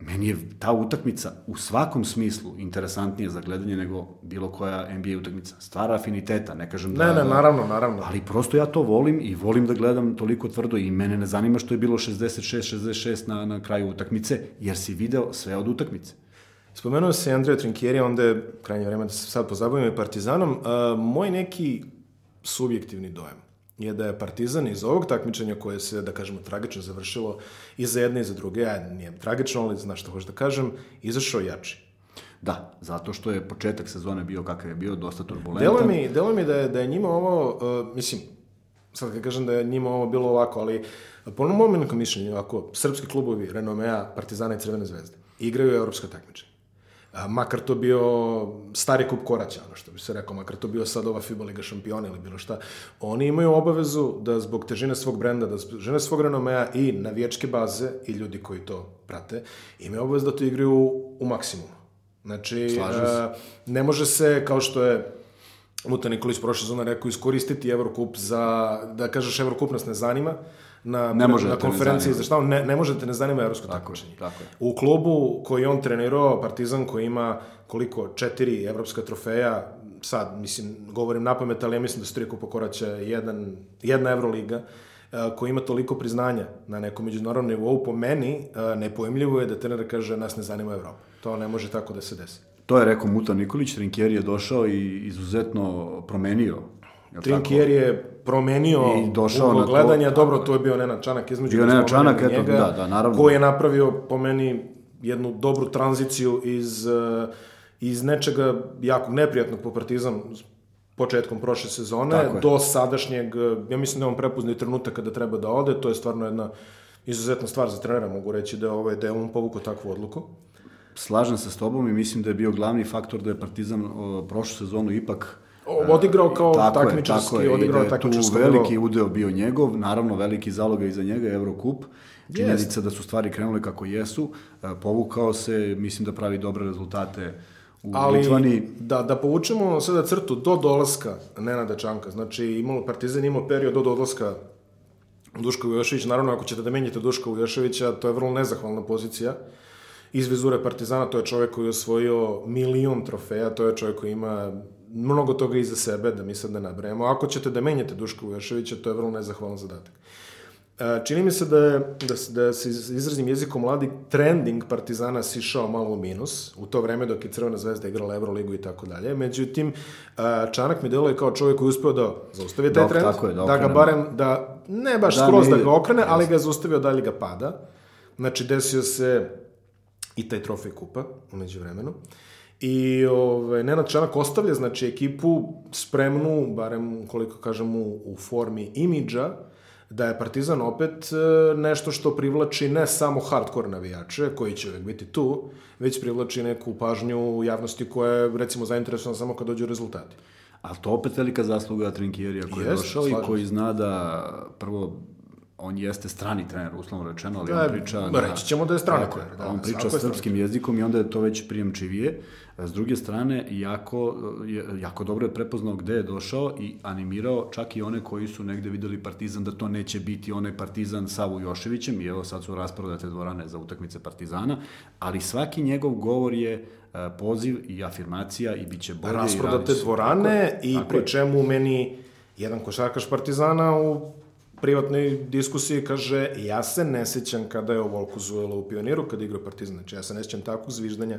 meni je ta utakmica u svakom smislu interesantnija za gledanje nego bilo koja NBA utakmica. Stvara afiniteta, ne kažem da... Ne, ne, naravno, naravno. Ali prosto ja to volim i volim da gledam toliko tvrdo i mene ne zanima što je bilo 66-66 na, na kraju utakmice, jer si video sve od utakmice. Spomenuo se Andreja Trinkjeri, onda je krajnje vreme da se sad pozabavimo i Partizanom. A, moj neki subjektivni dojam je da je Partizan iz ovog takmičenja koje se, da kažemo, tragično završilo i za jedne i za druge, ja nije tragično, ali znaš što hoću da kažem, izašao jači. Da, zato što je početak sezone bio kakav je bio, dosta turbulentan. Delo mi, delo mi da je, da je njima ovo, uh, mislim, sad kad kažem da je njima ovo bilo ovako, ali po mom nekom mišljenju, ako srpski klubovi Renomea, Partizana i Crvene zvezde igraju evropska takmičenja, makar to bio stari kup koraća, ono što bi se rekao, makar to bio sad ova FIBA Liga šampiona ili bilo šta, oni imaju obavezu da zbog težine svog brenda, da zbog težine svog renomea i navijačke baze i ljudi koji to prate, imaju obavezu da to igraju u maksimumu. Znači, ne može se, kao što je Muta Nikolić prošle sezone rekao iskoristiti Evrokup za, da kažeš Evrokup nas ne zanima, na, Ne može na konferenciji za šta, ne, ne možete ne zanima evropsko takmičenje. tako je. U klubu koji on trenirao, Partizan koji ima koliko, četiri evropska trofeja, sad, mislim, govorim na pamet, ali ja mislim da su tri kupa koraća, jedan, jedna Evroliga, e, koji ima toliko priznanja na nekom međunarodnom nivou, po meni e, nepojemljivo je da trener kaže nas ne zanima Evropa. To ne može tako da se desi. To je rekao Muta Nikolić, Trinkieri je došao i izuzetno promenio. jel Trinkier je promenio I došao na to, gledanja, tako dobro, to je bio Nenad Čanak između Bio Nenad Čanak, eto, da, da, naravno. Koji je napravio, po meni, jednu dobru tranziciju iz, eh, iz nečega jakog neprijatnog po Partizan početkom prošle sezone do sadašnjeg, eh, ja mislim da je on prepoznao i trenutak kada treba da ode, to je stvarno jedna izuzetna stvar za trenera, mogu reći da je, ovaj, da je on povukao takvu odluku. Slažem se s tobom i mislim da je bio glavni faktor da je Partizan o, prošlu sezonu ipak odigrao kao tako takmičarski, tako je, i odigrao da je tu veliki udeo bio njegov, naravno veliki zaloga iza njega je Evrokup, činjenica da su stvari krenule kako jesu, e, povukao se, mislim da pravi dobre rezultate u Ali Litvani. da, da povučemo sada crtu do dolaska Nenada Čanka, znači imalo, Partizan imao period do dolaska Duška Vujošević, naravno ako ćete da menjate Duška Vujoševića, to je vrlo nezahvalna pozicija. Iz vizure Partizana, to je čovjek koji je osvojio milion trofeja, to je čovjek koji ima mnogo toga iza sebe, da mi sad ne nabrajemo. Ako ćete da menjate Duška Vujoševića, to je vrlo nezahvalan zadatak. E, Čini mi se da je, da, da se iz- izrazim jezikom mladi, trending Partizana sišao malo u minus, u to vreme dok je Crvena zvezda igrala Euroligu i tako dalje. Međutim, e, Čanak mi deluje kao čovjek koji je uspeo da zaustavi taj Da, trend, tako je, da da ga barem, da ne baš Da, skroz da ga okrene, ali ga zaustavio dalje ga pada. Znači, desio se i taj trofej kupa umeđu vremenu. I ove, Nenad Čanak ostavlja znači, ekipu spremnu, barem koliko kažem u, u formi imidža, da je Partizan opet e, nešto što privlači ne samo hardcore navijače, koji će uvek biti tu, već privlači neku pažnju javnosti koja je, recimo, zainteresovana samo kad dođu rezultati. Ali to opet velika zasluga Trinkierija koji je došao i koji zna da prvo on jeste strani trener, uslovno rečeno, ali Da, on priča... reći ćemo da je strani Tako trener, da, on priča svako je srpskim jezikom i onda je to već prijemčivije. S druge strane, jako, jako dobro je prepoznao gde je došao i animirao čak i one koji su negde videli Partizan da to neće biti onaj Partizan sa Vujoševićem i evo sad su rasprodate dvorane za utakmice Partizana, ali svaki njegov govor je e, poziv i afirmacija i bit će bolje i Rasprodate se. dvorane i tako pri čemu meni jedan košarkaš Partizana u privatnoj diskusiji kaže ja se ne sećam kada je ovoliko zujelo u pioniru kada igrao Partizan. Znači ja se ne sećam takvog zviždanja.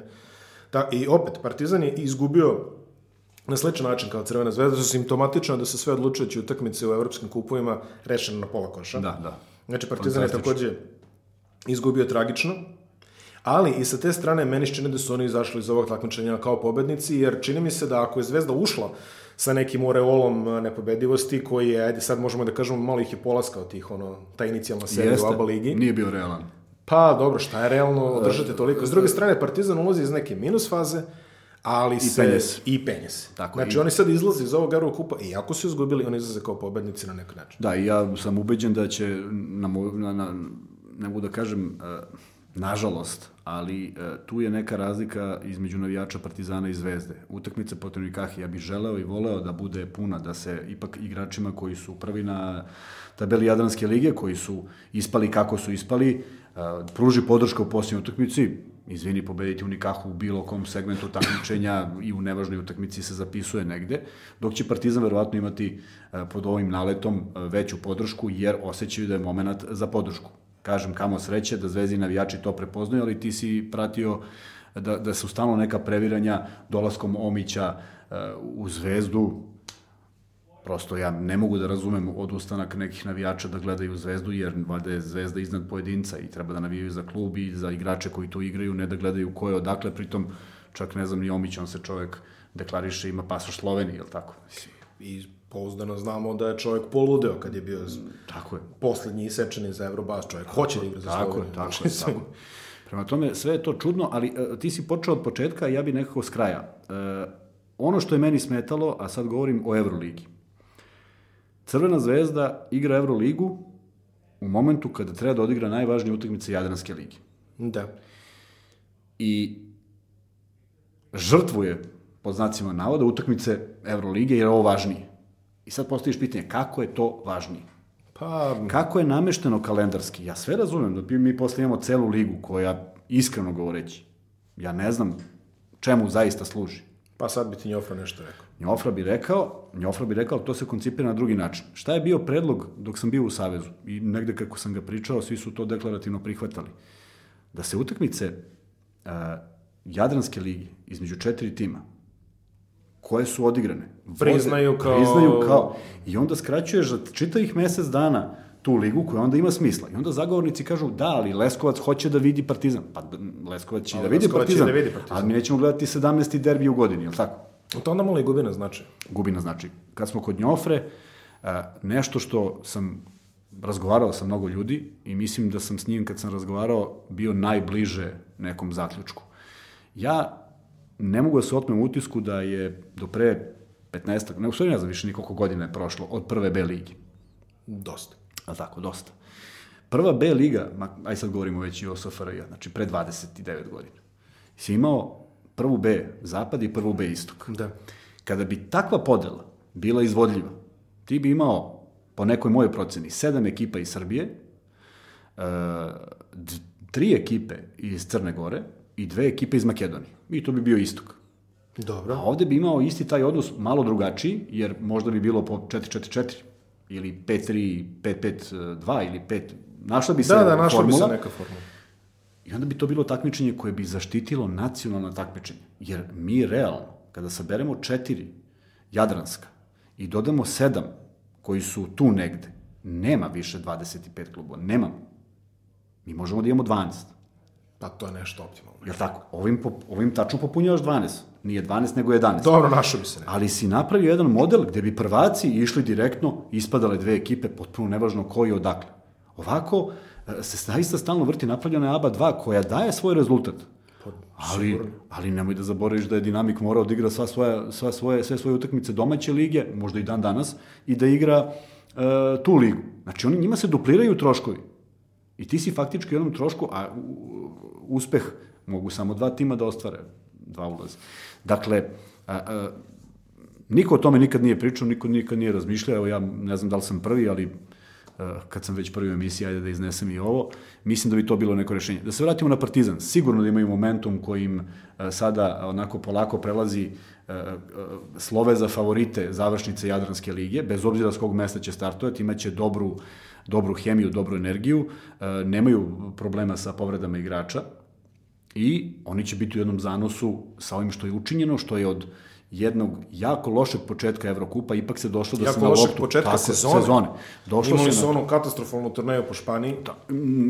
Ta, I opet, Partizan je izgubio na sličan način kao Crvena zvezda, su simptomatično da se sve odlučujući utakmice u evropskim kupovima rešene na pola koša. Da, da. Znači, Partizan je takođe izgubio tragično, ali i sa te strane meni čini da su oni izašli iz ovog takmičenja kao pobednici, jer čini mi se da ako je Zvezda ušla sa nekim oreolom eh, nepobedivosti, koji je, ajde sad možemo da kažemo, malo ih je polaskao tih, ono, ta inicijalna serija Jeste, u ABA ligi. nije bio realan. Pa, dobro, šta je realno održati toliko? S druge strane, Partizan ulazi iz neke minus faze, ali se... penje se. I penje se. Tako, znači, i- oni sad izlaze iz ovog Euro kupa, i ako su izgubili, oni izlaze kao pobednici na neki način. Da, i ja sam ubeđen da će, na, na, na, ne mogu da kažem, e, nažalost, ali e, tu je neka razlika između navijača Partizana i Zvezde. Utakmica protiv Nikahi, ja bih želeo i voleo da bude puna, da se ipak igračima koji su prvi na tabeli Jadranske lige, koji su ispali kako su ispali, e, pruži podrška u posljednjoj utakmici, izvini, pobediti u Nikahu u bilo kom segmentu takmičenja i u nevažnoj utakmici se zapisuje negde, dok će Partizan verovatno imati e, pod ovim naletom veću podršku, jer osjećaju da je moment za podršku. Kažem, kamo sreće da zvezdi navijači to prepoznaju, ali ti si pratio da, da su stalno neka previranja dolaskom Omića e, u zvezdu, prosto ja ne mogu da razumem odustanak nekih navijača da gledaju zvezdu, jer valjda je zvezda iznad pojedinca i treba da navijaju za klub i za igrače koji tu igraju, ne da gledaju ko je odakle, pritom čak ne znam ni Omić, on se čovek deklariše, ima pasoš Slovenije, je li tako? Mislim, I pouzdano znamo da je čovjek poludeo kad je bio tako je. poslednji isečeni za Eurobas, čovjek hoće da igra za Tako Sloveniju. je, tako Znači, je, tako je. Prema tome, sve je to čudno, ali e, ti si počeo od početka, ja bi nekako s kraja. E, ono što je meni smetalo, a sad govorim o Euroligi. Crvena zvezda igra Euroligu u momentu kada treba da odigra najvažnije utakmice Jadranske lige. Da. I žrtvuje pod znacima navoda, utakmice Evrolige, jer je ovo važnije. I sad postaviš pitanje, kako je to važnije? Pa, Kako je namešteno kalendarski? Ja sve razumem da mi posle imamo celu ligu koja, iskreno govoreći, ja ne znam čemu zaista služi. pa sad bi ti Njofra nešto rekao. Njofra bi rekao, Njofra bi rekao, to se koncipira na drugi način. Šta je bio predlog dok sam bio u Savezu? I negde kako sam ga pričao, svi su to deklarativno prihvatali. Da se utakmice uh, Jadranske ligi između četiri tima, koje su odigrane, voze- Priznaju kao- priznaju kao, i onda skraćuješ za čitavih mesec dana tu ligu koja onda ima smisla. I onda zagovornici kažu, da, ali Leskovac hoće da vidi Partizan. Pa Leskovac će da vidi Leskovac će Partizan, da vidi Partizan. ali mi nećemo gledati 17. derbi u godini, je li tako? To onda malo i gubi na značaj. gubi na znači. Kad smo kod Njofre, a, nešto što sam razgovarao sa mnogo ljudi i mislim da sam s njim kad sam razgovarao bio najbliže nekom zaključku. Ja ne mogu da se otmem utisku da je do pre 15, ne, u ne znam više nikoliko godina je prošlo od prve B ligi. Dosta. A tako, dosta. Prva B liga, ma, aj sad govorimo već i o SFRJ, znači pre 29 godina, si imao prvu B zapad i prvu B istok. Da. Kada bi takva podela bila izvodljiva, ti bi imao, po nekoj mojoj proceni, sedam ekipa iz Srbije, e, d- tri ekipe iz Crne Gore i dve ekipe iz Makedonije. I to bi bio istok. Dobro. A ovde bi imao isti taj odnos malo drugačiji, jer možda bi bilo po 4-4-4 ili 5-3, 5-5-2 ili 5... Našla bi se Da, da, našla bi formula. se neka formula. I onda bi to bilo takmičenje koje bi zaštitilo nacionalno takmičenje. Jer mi realno, kada saberemo četiri Jadranska i dodamo sedam koji su tu negde, nema više 25 klubova. Nemamo. Mi možemo da imamo 12. Pa to je nešto optimalno. Jel tako? Ovim, pop- ovim tačno popunjavaš 12. Nije 12, nego 11. Dobro, našao bi se neko. Ali si napravio jedan model gde bi prvaci išli direktno, ispadale dve ekipe, potpuno nevažno ko i odakle. Ovako e, se zaista stalno vrti napravljena je ABA 2 koja daje svoj rezultat. Ali, ali nemoj da zaboraviš da je Dinamik morao da igra sva svoja, sva svoje, sve svoje utakmice domaće lige, možda i dan danas, i da igra e, tu ligu. Znači, oni, njima se dupliraju troškovi. I ti si faktički u jednom trošku, a uspeh mogu samo dva tima da ostvare, dva ulaza. Dakle, a, a, niko o tome nikad nije pričao, niko nikad nije razmišljao, evo ja ne znam da li sam prvi, ali a, kad sam već prvi u emisiji, ajde da iznesem i ovo, mislim da bi to bilo neko rešenje. Da se vratimo na Partizan, sigurno da imaju momentum kojim a, sada onako polako prelazi slove za favorite završnice Jadranske lige, bez obzira s kog mesta će startovati, imaće dobru, dobru hemiju, dobru energiju, nemaju problema sa povredama igrača, i oni će biti u jednom zanosu sa ovim što je učinjeno, što je od jednog jako lošeg početka Evrokupa, ipak se došlo da Jako se na lošeg loptu... početka tako, sezone. sezone. Došlo Imali se su na onu katastrofalnu turneju po Španiji.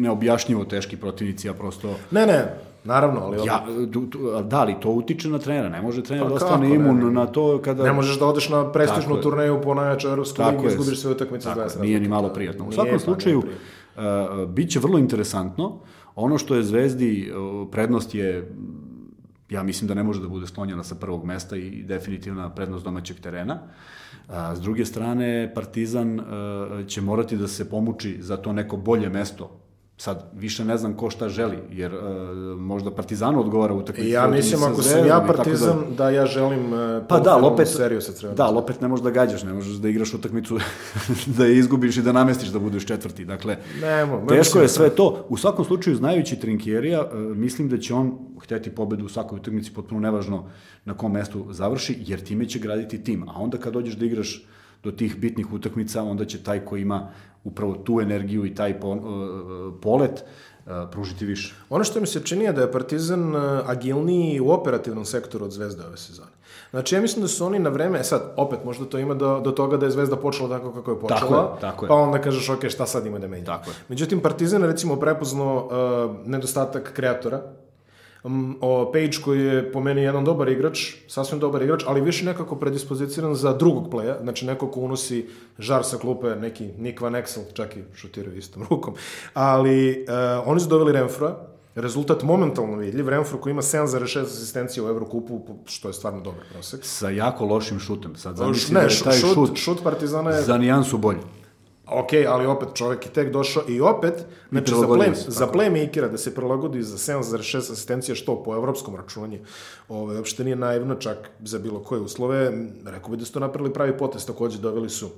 neobjašnjivo teški protivnici, ja prosto... Ne, ne, naravno, ali Ja, tu, tu, da li to utiče na trenera? Ne može trener Pa da ostane ne, imun ne. na to kada... ne možeš da odeš na Tako prestižnu je. turneju po najjačoj evropskoj Tako ligi i izgubiš sve utakmice Tako 20 Nije ni malo prijatno. U svakom pa, slučaju, uh, bit će vrlo interesantno. Ono što je Zvezdi, prednost je, ja mislim da ne može da bude sklonjena sa prvog mesta i definitivna prednost domaćeg terena. A, s druge strane, Partizan uh, će morati da se pomuči za to neko bolje mesto. Sad, više ne znam ko šta želi, jer uh, možda Partizanu odgovara utakmica. Ja mislim, ako sam ja Partizan, da ja želim uh, Pa da, opet, seriju sa Crvenom. da, opet ne možeš da gađaš, ne možeš da igraš utakmicu, da je izgubiš i da namestiš da budeš četvrti. Dakle, Nemo, teško je da- sve to. U svakom slučaju, znajući Trinkjerija, e, mislim da će on hteti pobedu u svakoj utakmici, potpuno nevažno na kom mestu završi, jer time će graditi tim. A onda kad dođeš da igraš do tih bitnih utakmica, onda će taj ko ima upravo tu energiju i taj po, e, polet e, pružiti više. Ono što mi se čini je da je Partizan uh, agilniji u operativnom sektoru od Zvezde ove sezone. Znači, ja mislim da su oni na vreme, e sad, opet, možda to ima do, do toga da je Zvezda počela tako kako je počela, Tako je, tako je. pa onda kažeš, ok, šta sad ima da menja. Tako je. Međutim, Partizan je recimo prepoznao uh, nedostatak kreatora, o Page koji je po meni jedan dobar igrač, sasvim dobar igrač, ali više nekako predispoziciran za drugog pleja, znači neko ko unosi žar sa klupe, neki Nick Van Exel, čak i šutiraju istom rukom. Ali uh, oni su doveli Renfroa, rezultat momentalno vidljiv, Renfro koji ima 7,6 asistencija u Evrokupu, što je stvarno dobar prosek. Sa jako lošim šutem. Sad Š- zamisli da je taj šut, šut, šut Partizana je za nijansu bolji. Ok, ali opet čovek je tek došao i opet, znači za, play, za playmakera da se prilagodi za 7,6 asistencija, što po evropskom računanju, ovo, uopšte nije naivno čak za bilo koje uslove. Rekao bi da su to napravili pravi potez, takođe doveli su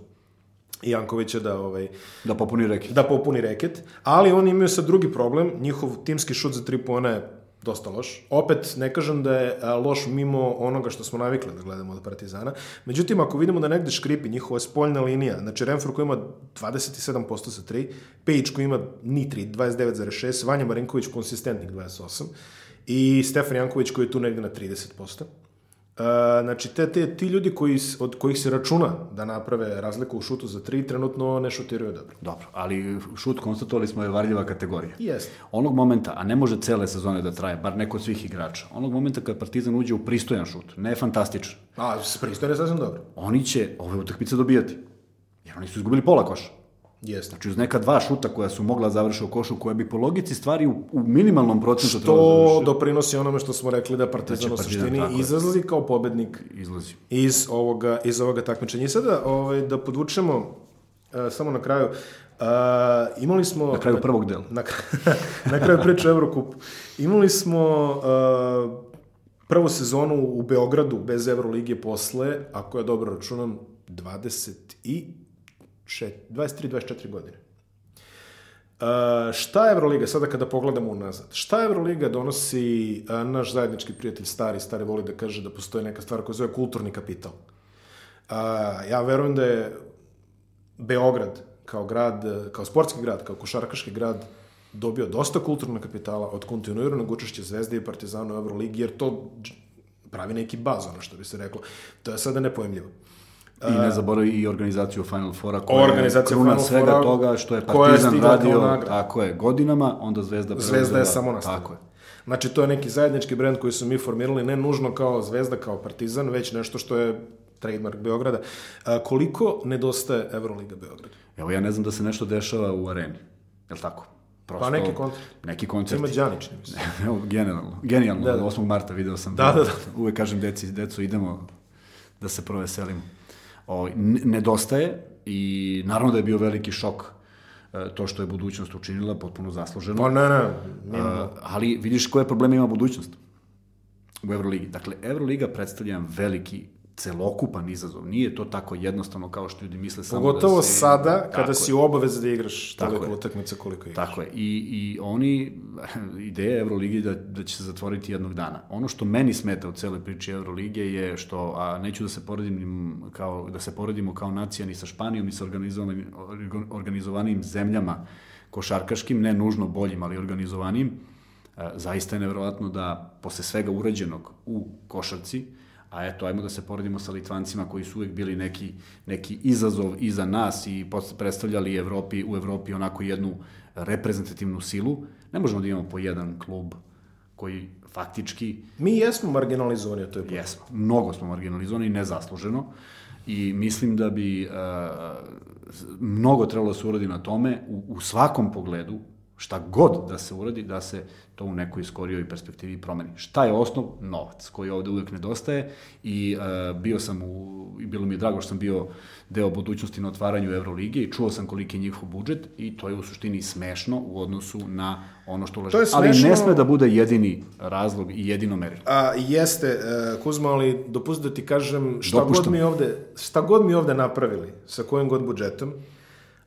Jankovića da ovaj Da popuni reke. da popuni reket, ali oni imaju sad drugi problem, njihov timski šut za tri pojena je dosta loš. Opet, ne kažem da je a, loš mimo onoga što smo navikli da gledamo od Partizana. Međutim, ako vidimo da negde škripi njihova spoljna linija, znači Renfro koji ima 27% sa 3, Pejić koji ima ni 3, 29,6, Vanja Marinković konsistentnik 28 i Stefan Janković koji je tu negde na 30%. Uh, znači, te, te, ti ljudi koji, od kojih se računa da naprave razliku u šutu za tri, trenutno ne šutiraju dobro. Dobro, ali šut konstatovali smo je varljiva kategorija. Jeste. Onog momenta, a ne može cele sezone da traje, bar neko od svih igrača, onog momenta kad Partizan uđe u pristojan šut, ne fantastičan, A, s pristojno je sasvim dobro. oni će ove utakmice dobijati. Jer oni su izgubili pola koša. Jeste. Znači uz neka dva šuta koja su mogla završiti u košu, koja bi po logici stvari u, u minimalnom procentu trebalo da doprinosi onome što smo rekli da Partizan Da će u suštini izlazi kao pobednik izlazi. iz ovoga, iz ovoga takmičenja. I sada ovaj, da podvučemo uh, samo na kraju, uh, imali smo... Na kraju prvog dela. Na, na kraju priče o Evrokupu. Imali smo uh, prvu sezonu u Beogradu bez Evrolige posle, ako ja dobro računam, 20 i 23-24 godine. Uh, šta Evroliga, sada kada pogledamo unazad, šta Evroliga donosi uh, naš zajednički prijatelj stari, stari voli da kaže da postoji neka stvar koja zove kulturni kapital. Uh, ja verujem da je Beograd kao grad, kao sportski grad, kao košarkaški grad dobio dosta kulturnog kapitala od kontinuiranog učešća Zvezde i Partizana u Euroligi, jer to pravi neki baz, ono što bi se reklo. To je sada nepojemljivo. I ne zaboravi i organizaciju Final Fora koja Organizacija je kruna Final svega Fora toga što je je Partizan kao radio tako je, godinama, onda Zvezda Zvezda je preuzela- samo nastavila. Tako je. Znači, to je neki zajednički brend koji su mi formirali, ne nužno kao Zvezda, kao Partizan, već nešto što je trademark Beograda. A, koliko nedostaje Euroliga Beograd? Evo ja ne znam da se nešto dešava u areni. Je li tako? Prosto, Pa neki koncert. Neki Ima koncert. Đanić, ne mislim. Evo, genijalno. Genijalno. Da, da. 8. marta video sam. Da, da, da. Uvek kažem deci, deco, idemo da se proveselimo. O, n- nedostaje i naravno da je bio veliki šok e, to što je budućnost učinila, potpuno zasluženo. Pa ne, ne, A, ali vidiš koje probleme ima budućnost u Euroligi. Dakle, Euroliga predstavlja veliki celokupan izazov. Nije to tako jednostavno kao što ljudi misle samo Pogotovo da se... sada, kada je. si u obavezi da igraš toliko utakmica koliko igraš. Tako je. I, i oni, ideja Euroligi je da, da će se zatvoriti jednog dana. Ono što meni smeta u celoj priči Eurolige je što, a neću da se poredim kao, da se poredimo kao nacija ni sa Španijom, ni sa organizovanim, organizovanim zemljama košarkaškim, ne nužno boljim, ali organizovanim, zaista je nevjerovatno da posle svega urađenog u košarci, a eto, ajmo da se poredimo sa Litvancima koji su uvek bili neki, neki izazov i za nas i predstavljali Evropi, u Evropi onako jednu reprezentativnu silu. Ne možemo da imamo po jedan klub koji faktički Mi jesmo marginalizovani, to je problem. Jesmo. Mnogo smo marginalizovani i nezasluženo. I mislim da bi uh, mnogo trebalo da se uradi na tome u, u svakom pogledu, šta god da se uradi, da se to u nekoj skorijoj perspektivi promeni. Šta je osnov? Novac, koji ovde uvek nedostaje i uh, bio sam u, i bilo mi je drago što sam bio deo budućnosti na otvaranju Evrolige i čuo sam koliki je njihov budžet i to je u suštini smešno u odnosu na ono što ulaže. Ali ne sme da bude jedini razlog i jedino merilo. A, jeste, e, Kuzma, ali dopusti da ti kažem šta Dopuštam. god, mi ovde, šta god mi ovde napravili, sa kojim god budžetom,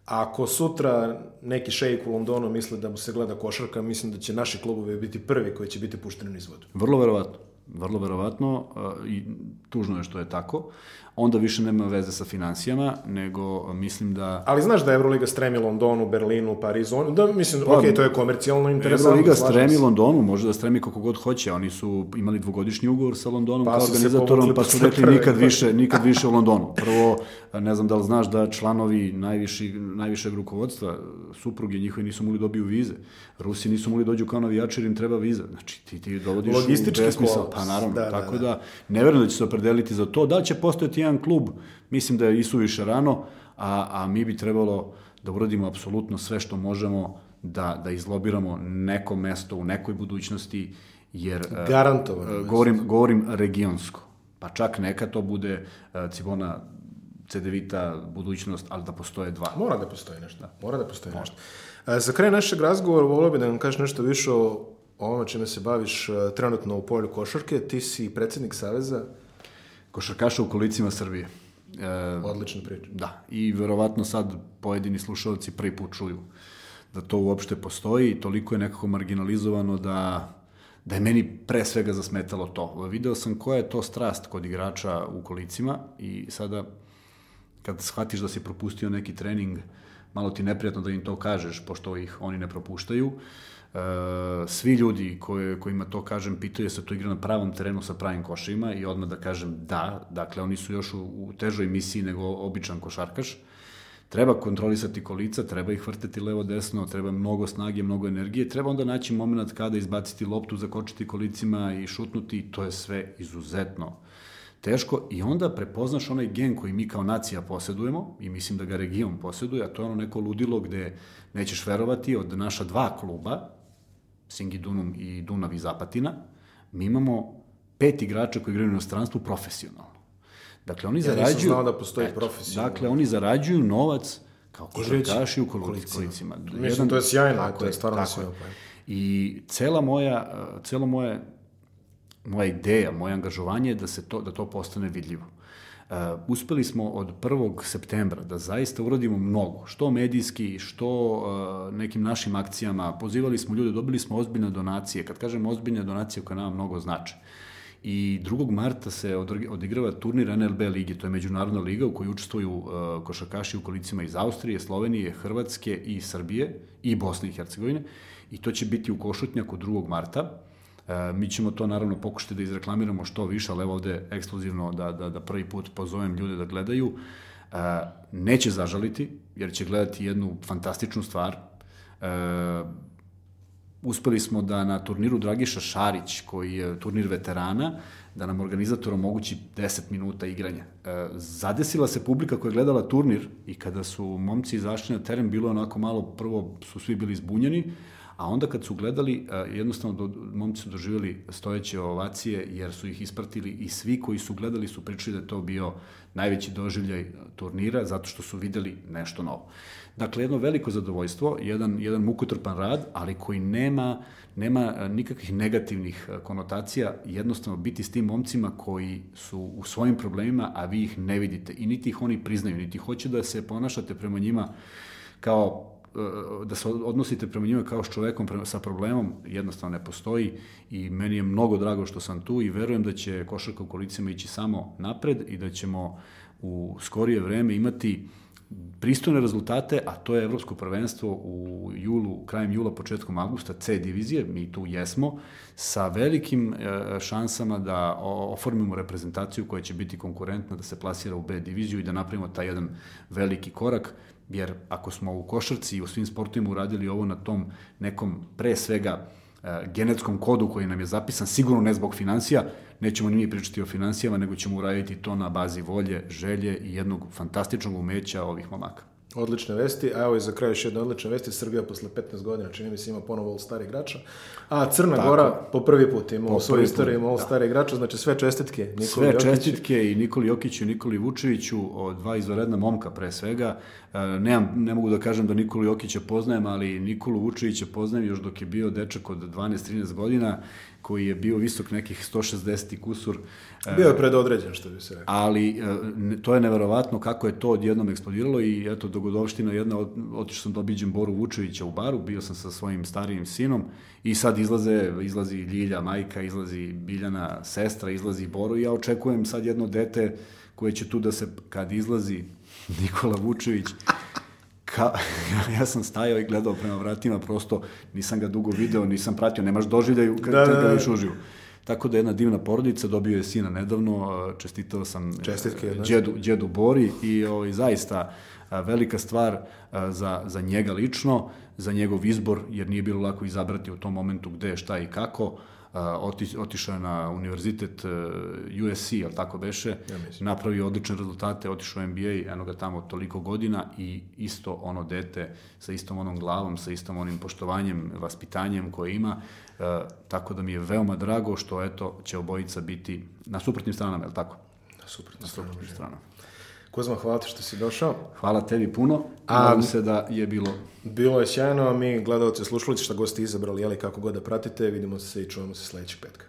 ako sutra neki šejk u Londonu misle da mu se gleda košarka, mislim da će naši klubovi biti prvi koji će biti pušteni niz vodu. Vrlo verovatno. Vrlo verovatno i tužno je što je tako. Onda više nema veze sa financijama, nego mislim da Ali znaš da Euroliga stremi Londonu, Berlinu, Parizu, da, mislim, ok, to je komercijalno interesantno. Euroliga stremi. Londonu, može da stremi kako god hoće. Oni su imali dvogodišnji ugovor sa Londonom Pa kao organizatorom, pa su rekli prve nikad više, nikad više u Londonu. Prvo, ne znam da li znaš da članovi najviši, najvišeg rukovodstva, supruge njihovi nisu mogli dobiju vize. Rusi nisu mogli dođu kao navijači jer im treba viza. Znači, ti, ti dovodiš Logistički u besmisao. kolaps. Pa naravno, Da, da, tako da. da, ne verujem da će se opredeliti za to. Da će postojati jedan klub, mislim da je isuviše rano, a, a mi bi trebalo da uradimo apsolutno sve što možemo da, da izlobiramo neko mesto u nekoj budućnosti, jer e, Garantovano mesto. govorim, govorim regionsko. Pa čak neka to bude e, Cibona cedevita budućnost, ali da postoje dva. Mora da postoji nešto. Mora da postoji nešto. E, za kraj našeg razgovora volio bi da nam kažeš nešto više o ovome čime se baviš e, trenutno u polju košarke. Ti si predsednik Saveza. Košarkaša u kolicima Srbije. E, Odlična priča. Da, i verovatno sad pojedini slušalci prvi put čuju da to uopšte postoji i toliko je nekako marginalizovano da da je meni pre svega zasmetalo to. Video sam koja je to strast kod igrača u kolicima i sada kad shvatiš da si propustio neki trening, malo ti neprijatno da im to kažeš, pošto ih oni ne propuštaju. E, svi ljudi koje, kojima to kažem pitaju se to igra na pravom terenu sa pravim košima i odmah da kažem da, dakle oni su još u, u težoj misiji nego običan košarkaš. Treba kontrolisati kolica, treba ih vrteti levo-desno, treba mnogo snage, mnogo energije, treba onda naći moment kada izbaciti loptu, zakočiti kolicima i šutnuti, to je sve izuzetno teško i onda prepoznaš onaj gen koji mi kao nacija posedujemo i mislim da ga region poseduje, a to je ono neko ludilo gde nećeš verovati od naša dva kluba, Singi Dunum i Dunav i Zapatina, mi imamo pet igrača koji igraju u inostranstvu profesionalno. Dakle, oni ja zarađuju... Ja nisam znao da postoji eto, profesionalno. Dakle, oni zarađuju novac kao košarkaši u kolicima. Mislim, Jedan, to je sjajno, tako to je stvarno sjajno. I cela moja, cela moja moja ideja, moje angažovanje je da, se to, da to postane vidljivo. Uh, uspeli smo od 1. septembra da zaista uradimo mnogo, što medijski, što uh, nekim našim akcijama, pozivali smo ljude, dobili smo ozbiljne donacije, kad kažem ozbiljne donacije koje nama mnogo znače. I 2. marta se odigrava turnir NLB ligi, to je međunarodna liga u kojoj učestvuju uh, košarkaši u kolicima iz Austrije, Slovenije, Hrvatske i Srbije i Bosne i Hercegovine. I to će biti u Košutnjaku 2. marta E, mi ćemo to naravno pokušati da izreklamiramo što više, ali evo ovde ekskluzivno da, da, da prvi put pozovem ljude da gledaju. E, neće zažaliti, jer će gledati jednu fantastičnu stvar. E, uspeli smo da na turniru Dragiša Šarić, koji je turnir veterana, da nam organizator omogući 10 minuta igranja. E, zadesila se publika koja je gledala turnir i kada su momci izašli na teren, bilo onako malo, prvo su svi bili zbunjeni, A onda kad su gledali, e, jednostavno do, momci su doživjeli stojeće ovacije jer su ih ispratili i svi koji su gledali su pričali da je to bio najveći doživljaj turnira zato što su videli nešto novo. Dakle, jedno veliko zadovoljstvo, jedan, jedan mukotrpan rad, ali koji nema, nema e, nikakvih negativnih e, konotacija, jednostavno biti s tim momcima koji su u svojim problemima, a vi ih ne vidite i niti ih oni priznaju, niti hoće da se ponašate prema njima kao da se odnosite prema njima kao s čovekom prema, sa problemom, jednostavno ne postoji i meni je mnogo drago što sam tu i verujem da će košarka u kolicima ići samo napred i da ćemo u skorije vreme imati pristojne rezultate, a to je evropsko prvenstvo u julu, krajem jula, početkom augusta, C divizije, mi tu jesmo, sa velikim e, šansama da oformimo reprezentaciju koja će biti konkurentna, da se plasira u B diviziju i da napravimo taj jedan veliki korak jer ako smo u košarci i u svim sportovima uradili ovo na tom nekom pre svega e, genetskom kodu koji nam je zapisan, sigurno ne zbog financija, nećemo ni mi pričati o financijama, nego ćemo uraditi to na bazi volje, želje i jednog fantastičnog umeća ovih momaka. Odlične vesti, a evo i za kraj još jedna odlična vesti, Srbija posle 15 godina, čini mi se ima ponovo All-Star igrača, a Crna Tako. Gora po prvi put ima u svojoj istoriji ima All-Star da. igrača, znači sve čestitke Nikoli Sve Jokiću. čestitke i Nikoli Jokiću i Nikoli Vučeviću, dva izvanredna momka pre svega. E, nemam, ne mogu da kažem da Nikolu Jokića poznajem, ali Nikolu Vučevića poznajem još dok je bio dečak od 12-13 godina koji je bio visok nekih 160 kusur. Bio je predodređen, što bi se rekao. Ali e, to je neverovatno kako je to odjednom eksplodiralo i eto, dogodovština jedna, otišao sam da obiđem Boru Vučevića u baru, bio sam sa svojim starijim sinom i sad izlaze, izlazi Ljilja, majka, izlazi Biljana, sestra, izlazi Boru i ja očekujem sad jedno dete koje će tu da se, kad izlazi Nikola Vučević, ka, ja sam stajao i gledao prema vratima, prosto nisam ga dugo video, nisam pratio, nemaš doživljaju kad, da, da, da. viš uživo. Tako da jedna divna porodica, dobio je sina nedavno, čestitao sam Čestitke, e, džedu, džedu Bori i ovaj, zaista velika stvar za, za njega lično, za njegov izbor, jer nije bilo lako izabrati u tom momentu gde, šta i kako oti, otišao je na univerzitet uh, USC, ali tako beše, ja napravio odlične rezultate, otišao u NBA, eno ga tamo toliko godina i isto ono dete sa istom onom glavom, sa istom onim poštovanjem, vaspitanjem koje ima, uh, tako da mi je veoma drago što eto će obojica biti na suprotnim stranama, je li tako? Na suprotnim, na suprotnim stranama. stranama. Kozma, hvala ti što si došao. Hvala tebi puno. A- Nadam se da je bilo Bilo je sjajno, a mi gledalci, slušalici, šta god ste izabrali, jeli kako god da pratite, vidimo se i čujemo se sljedećeg petka.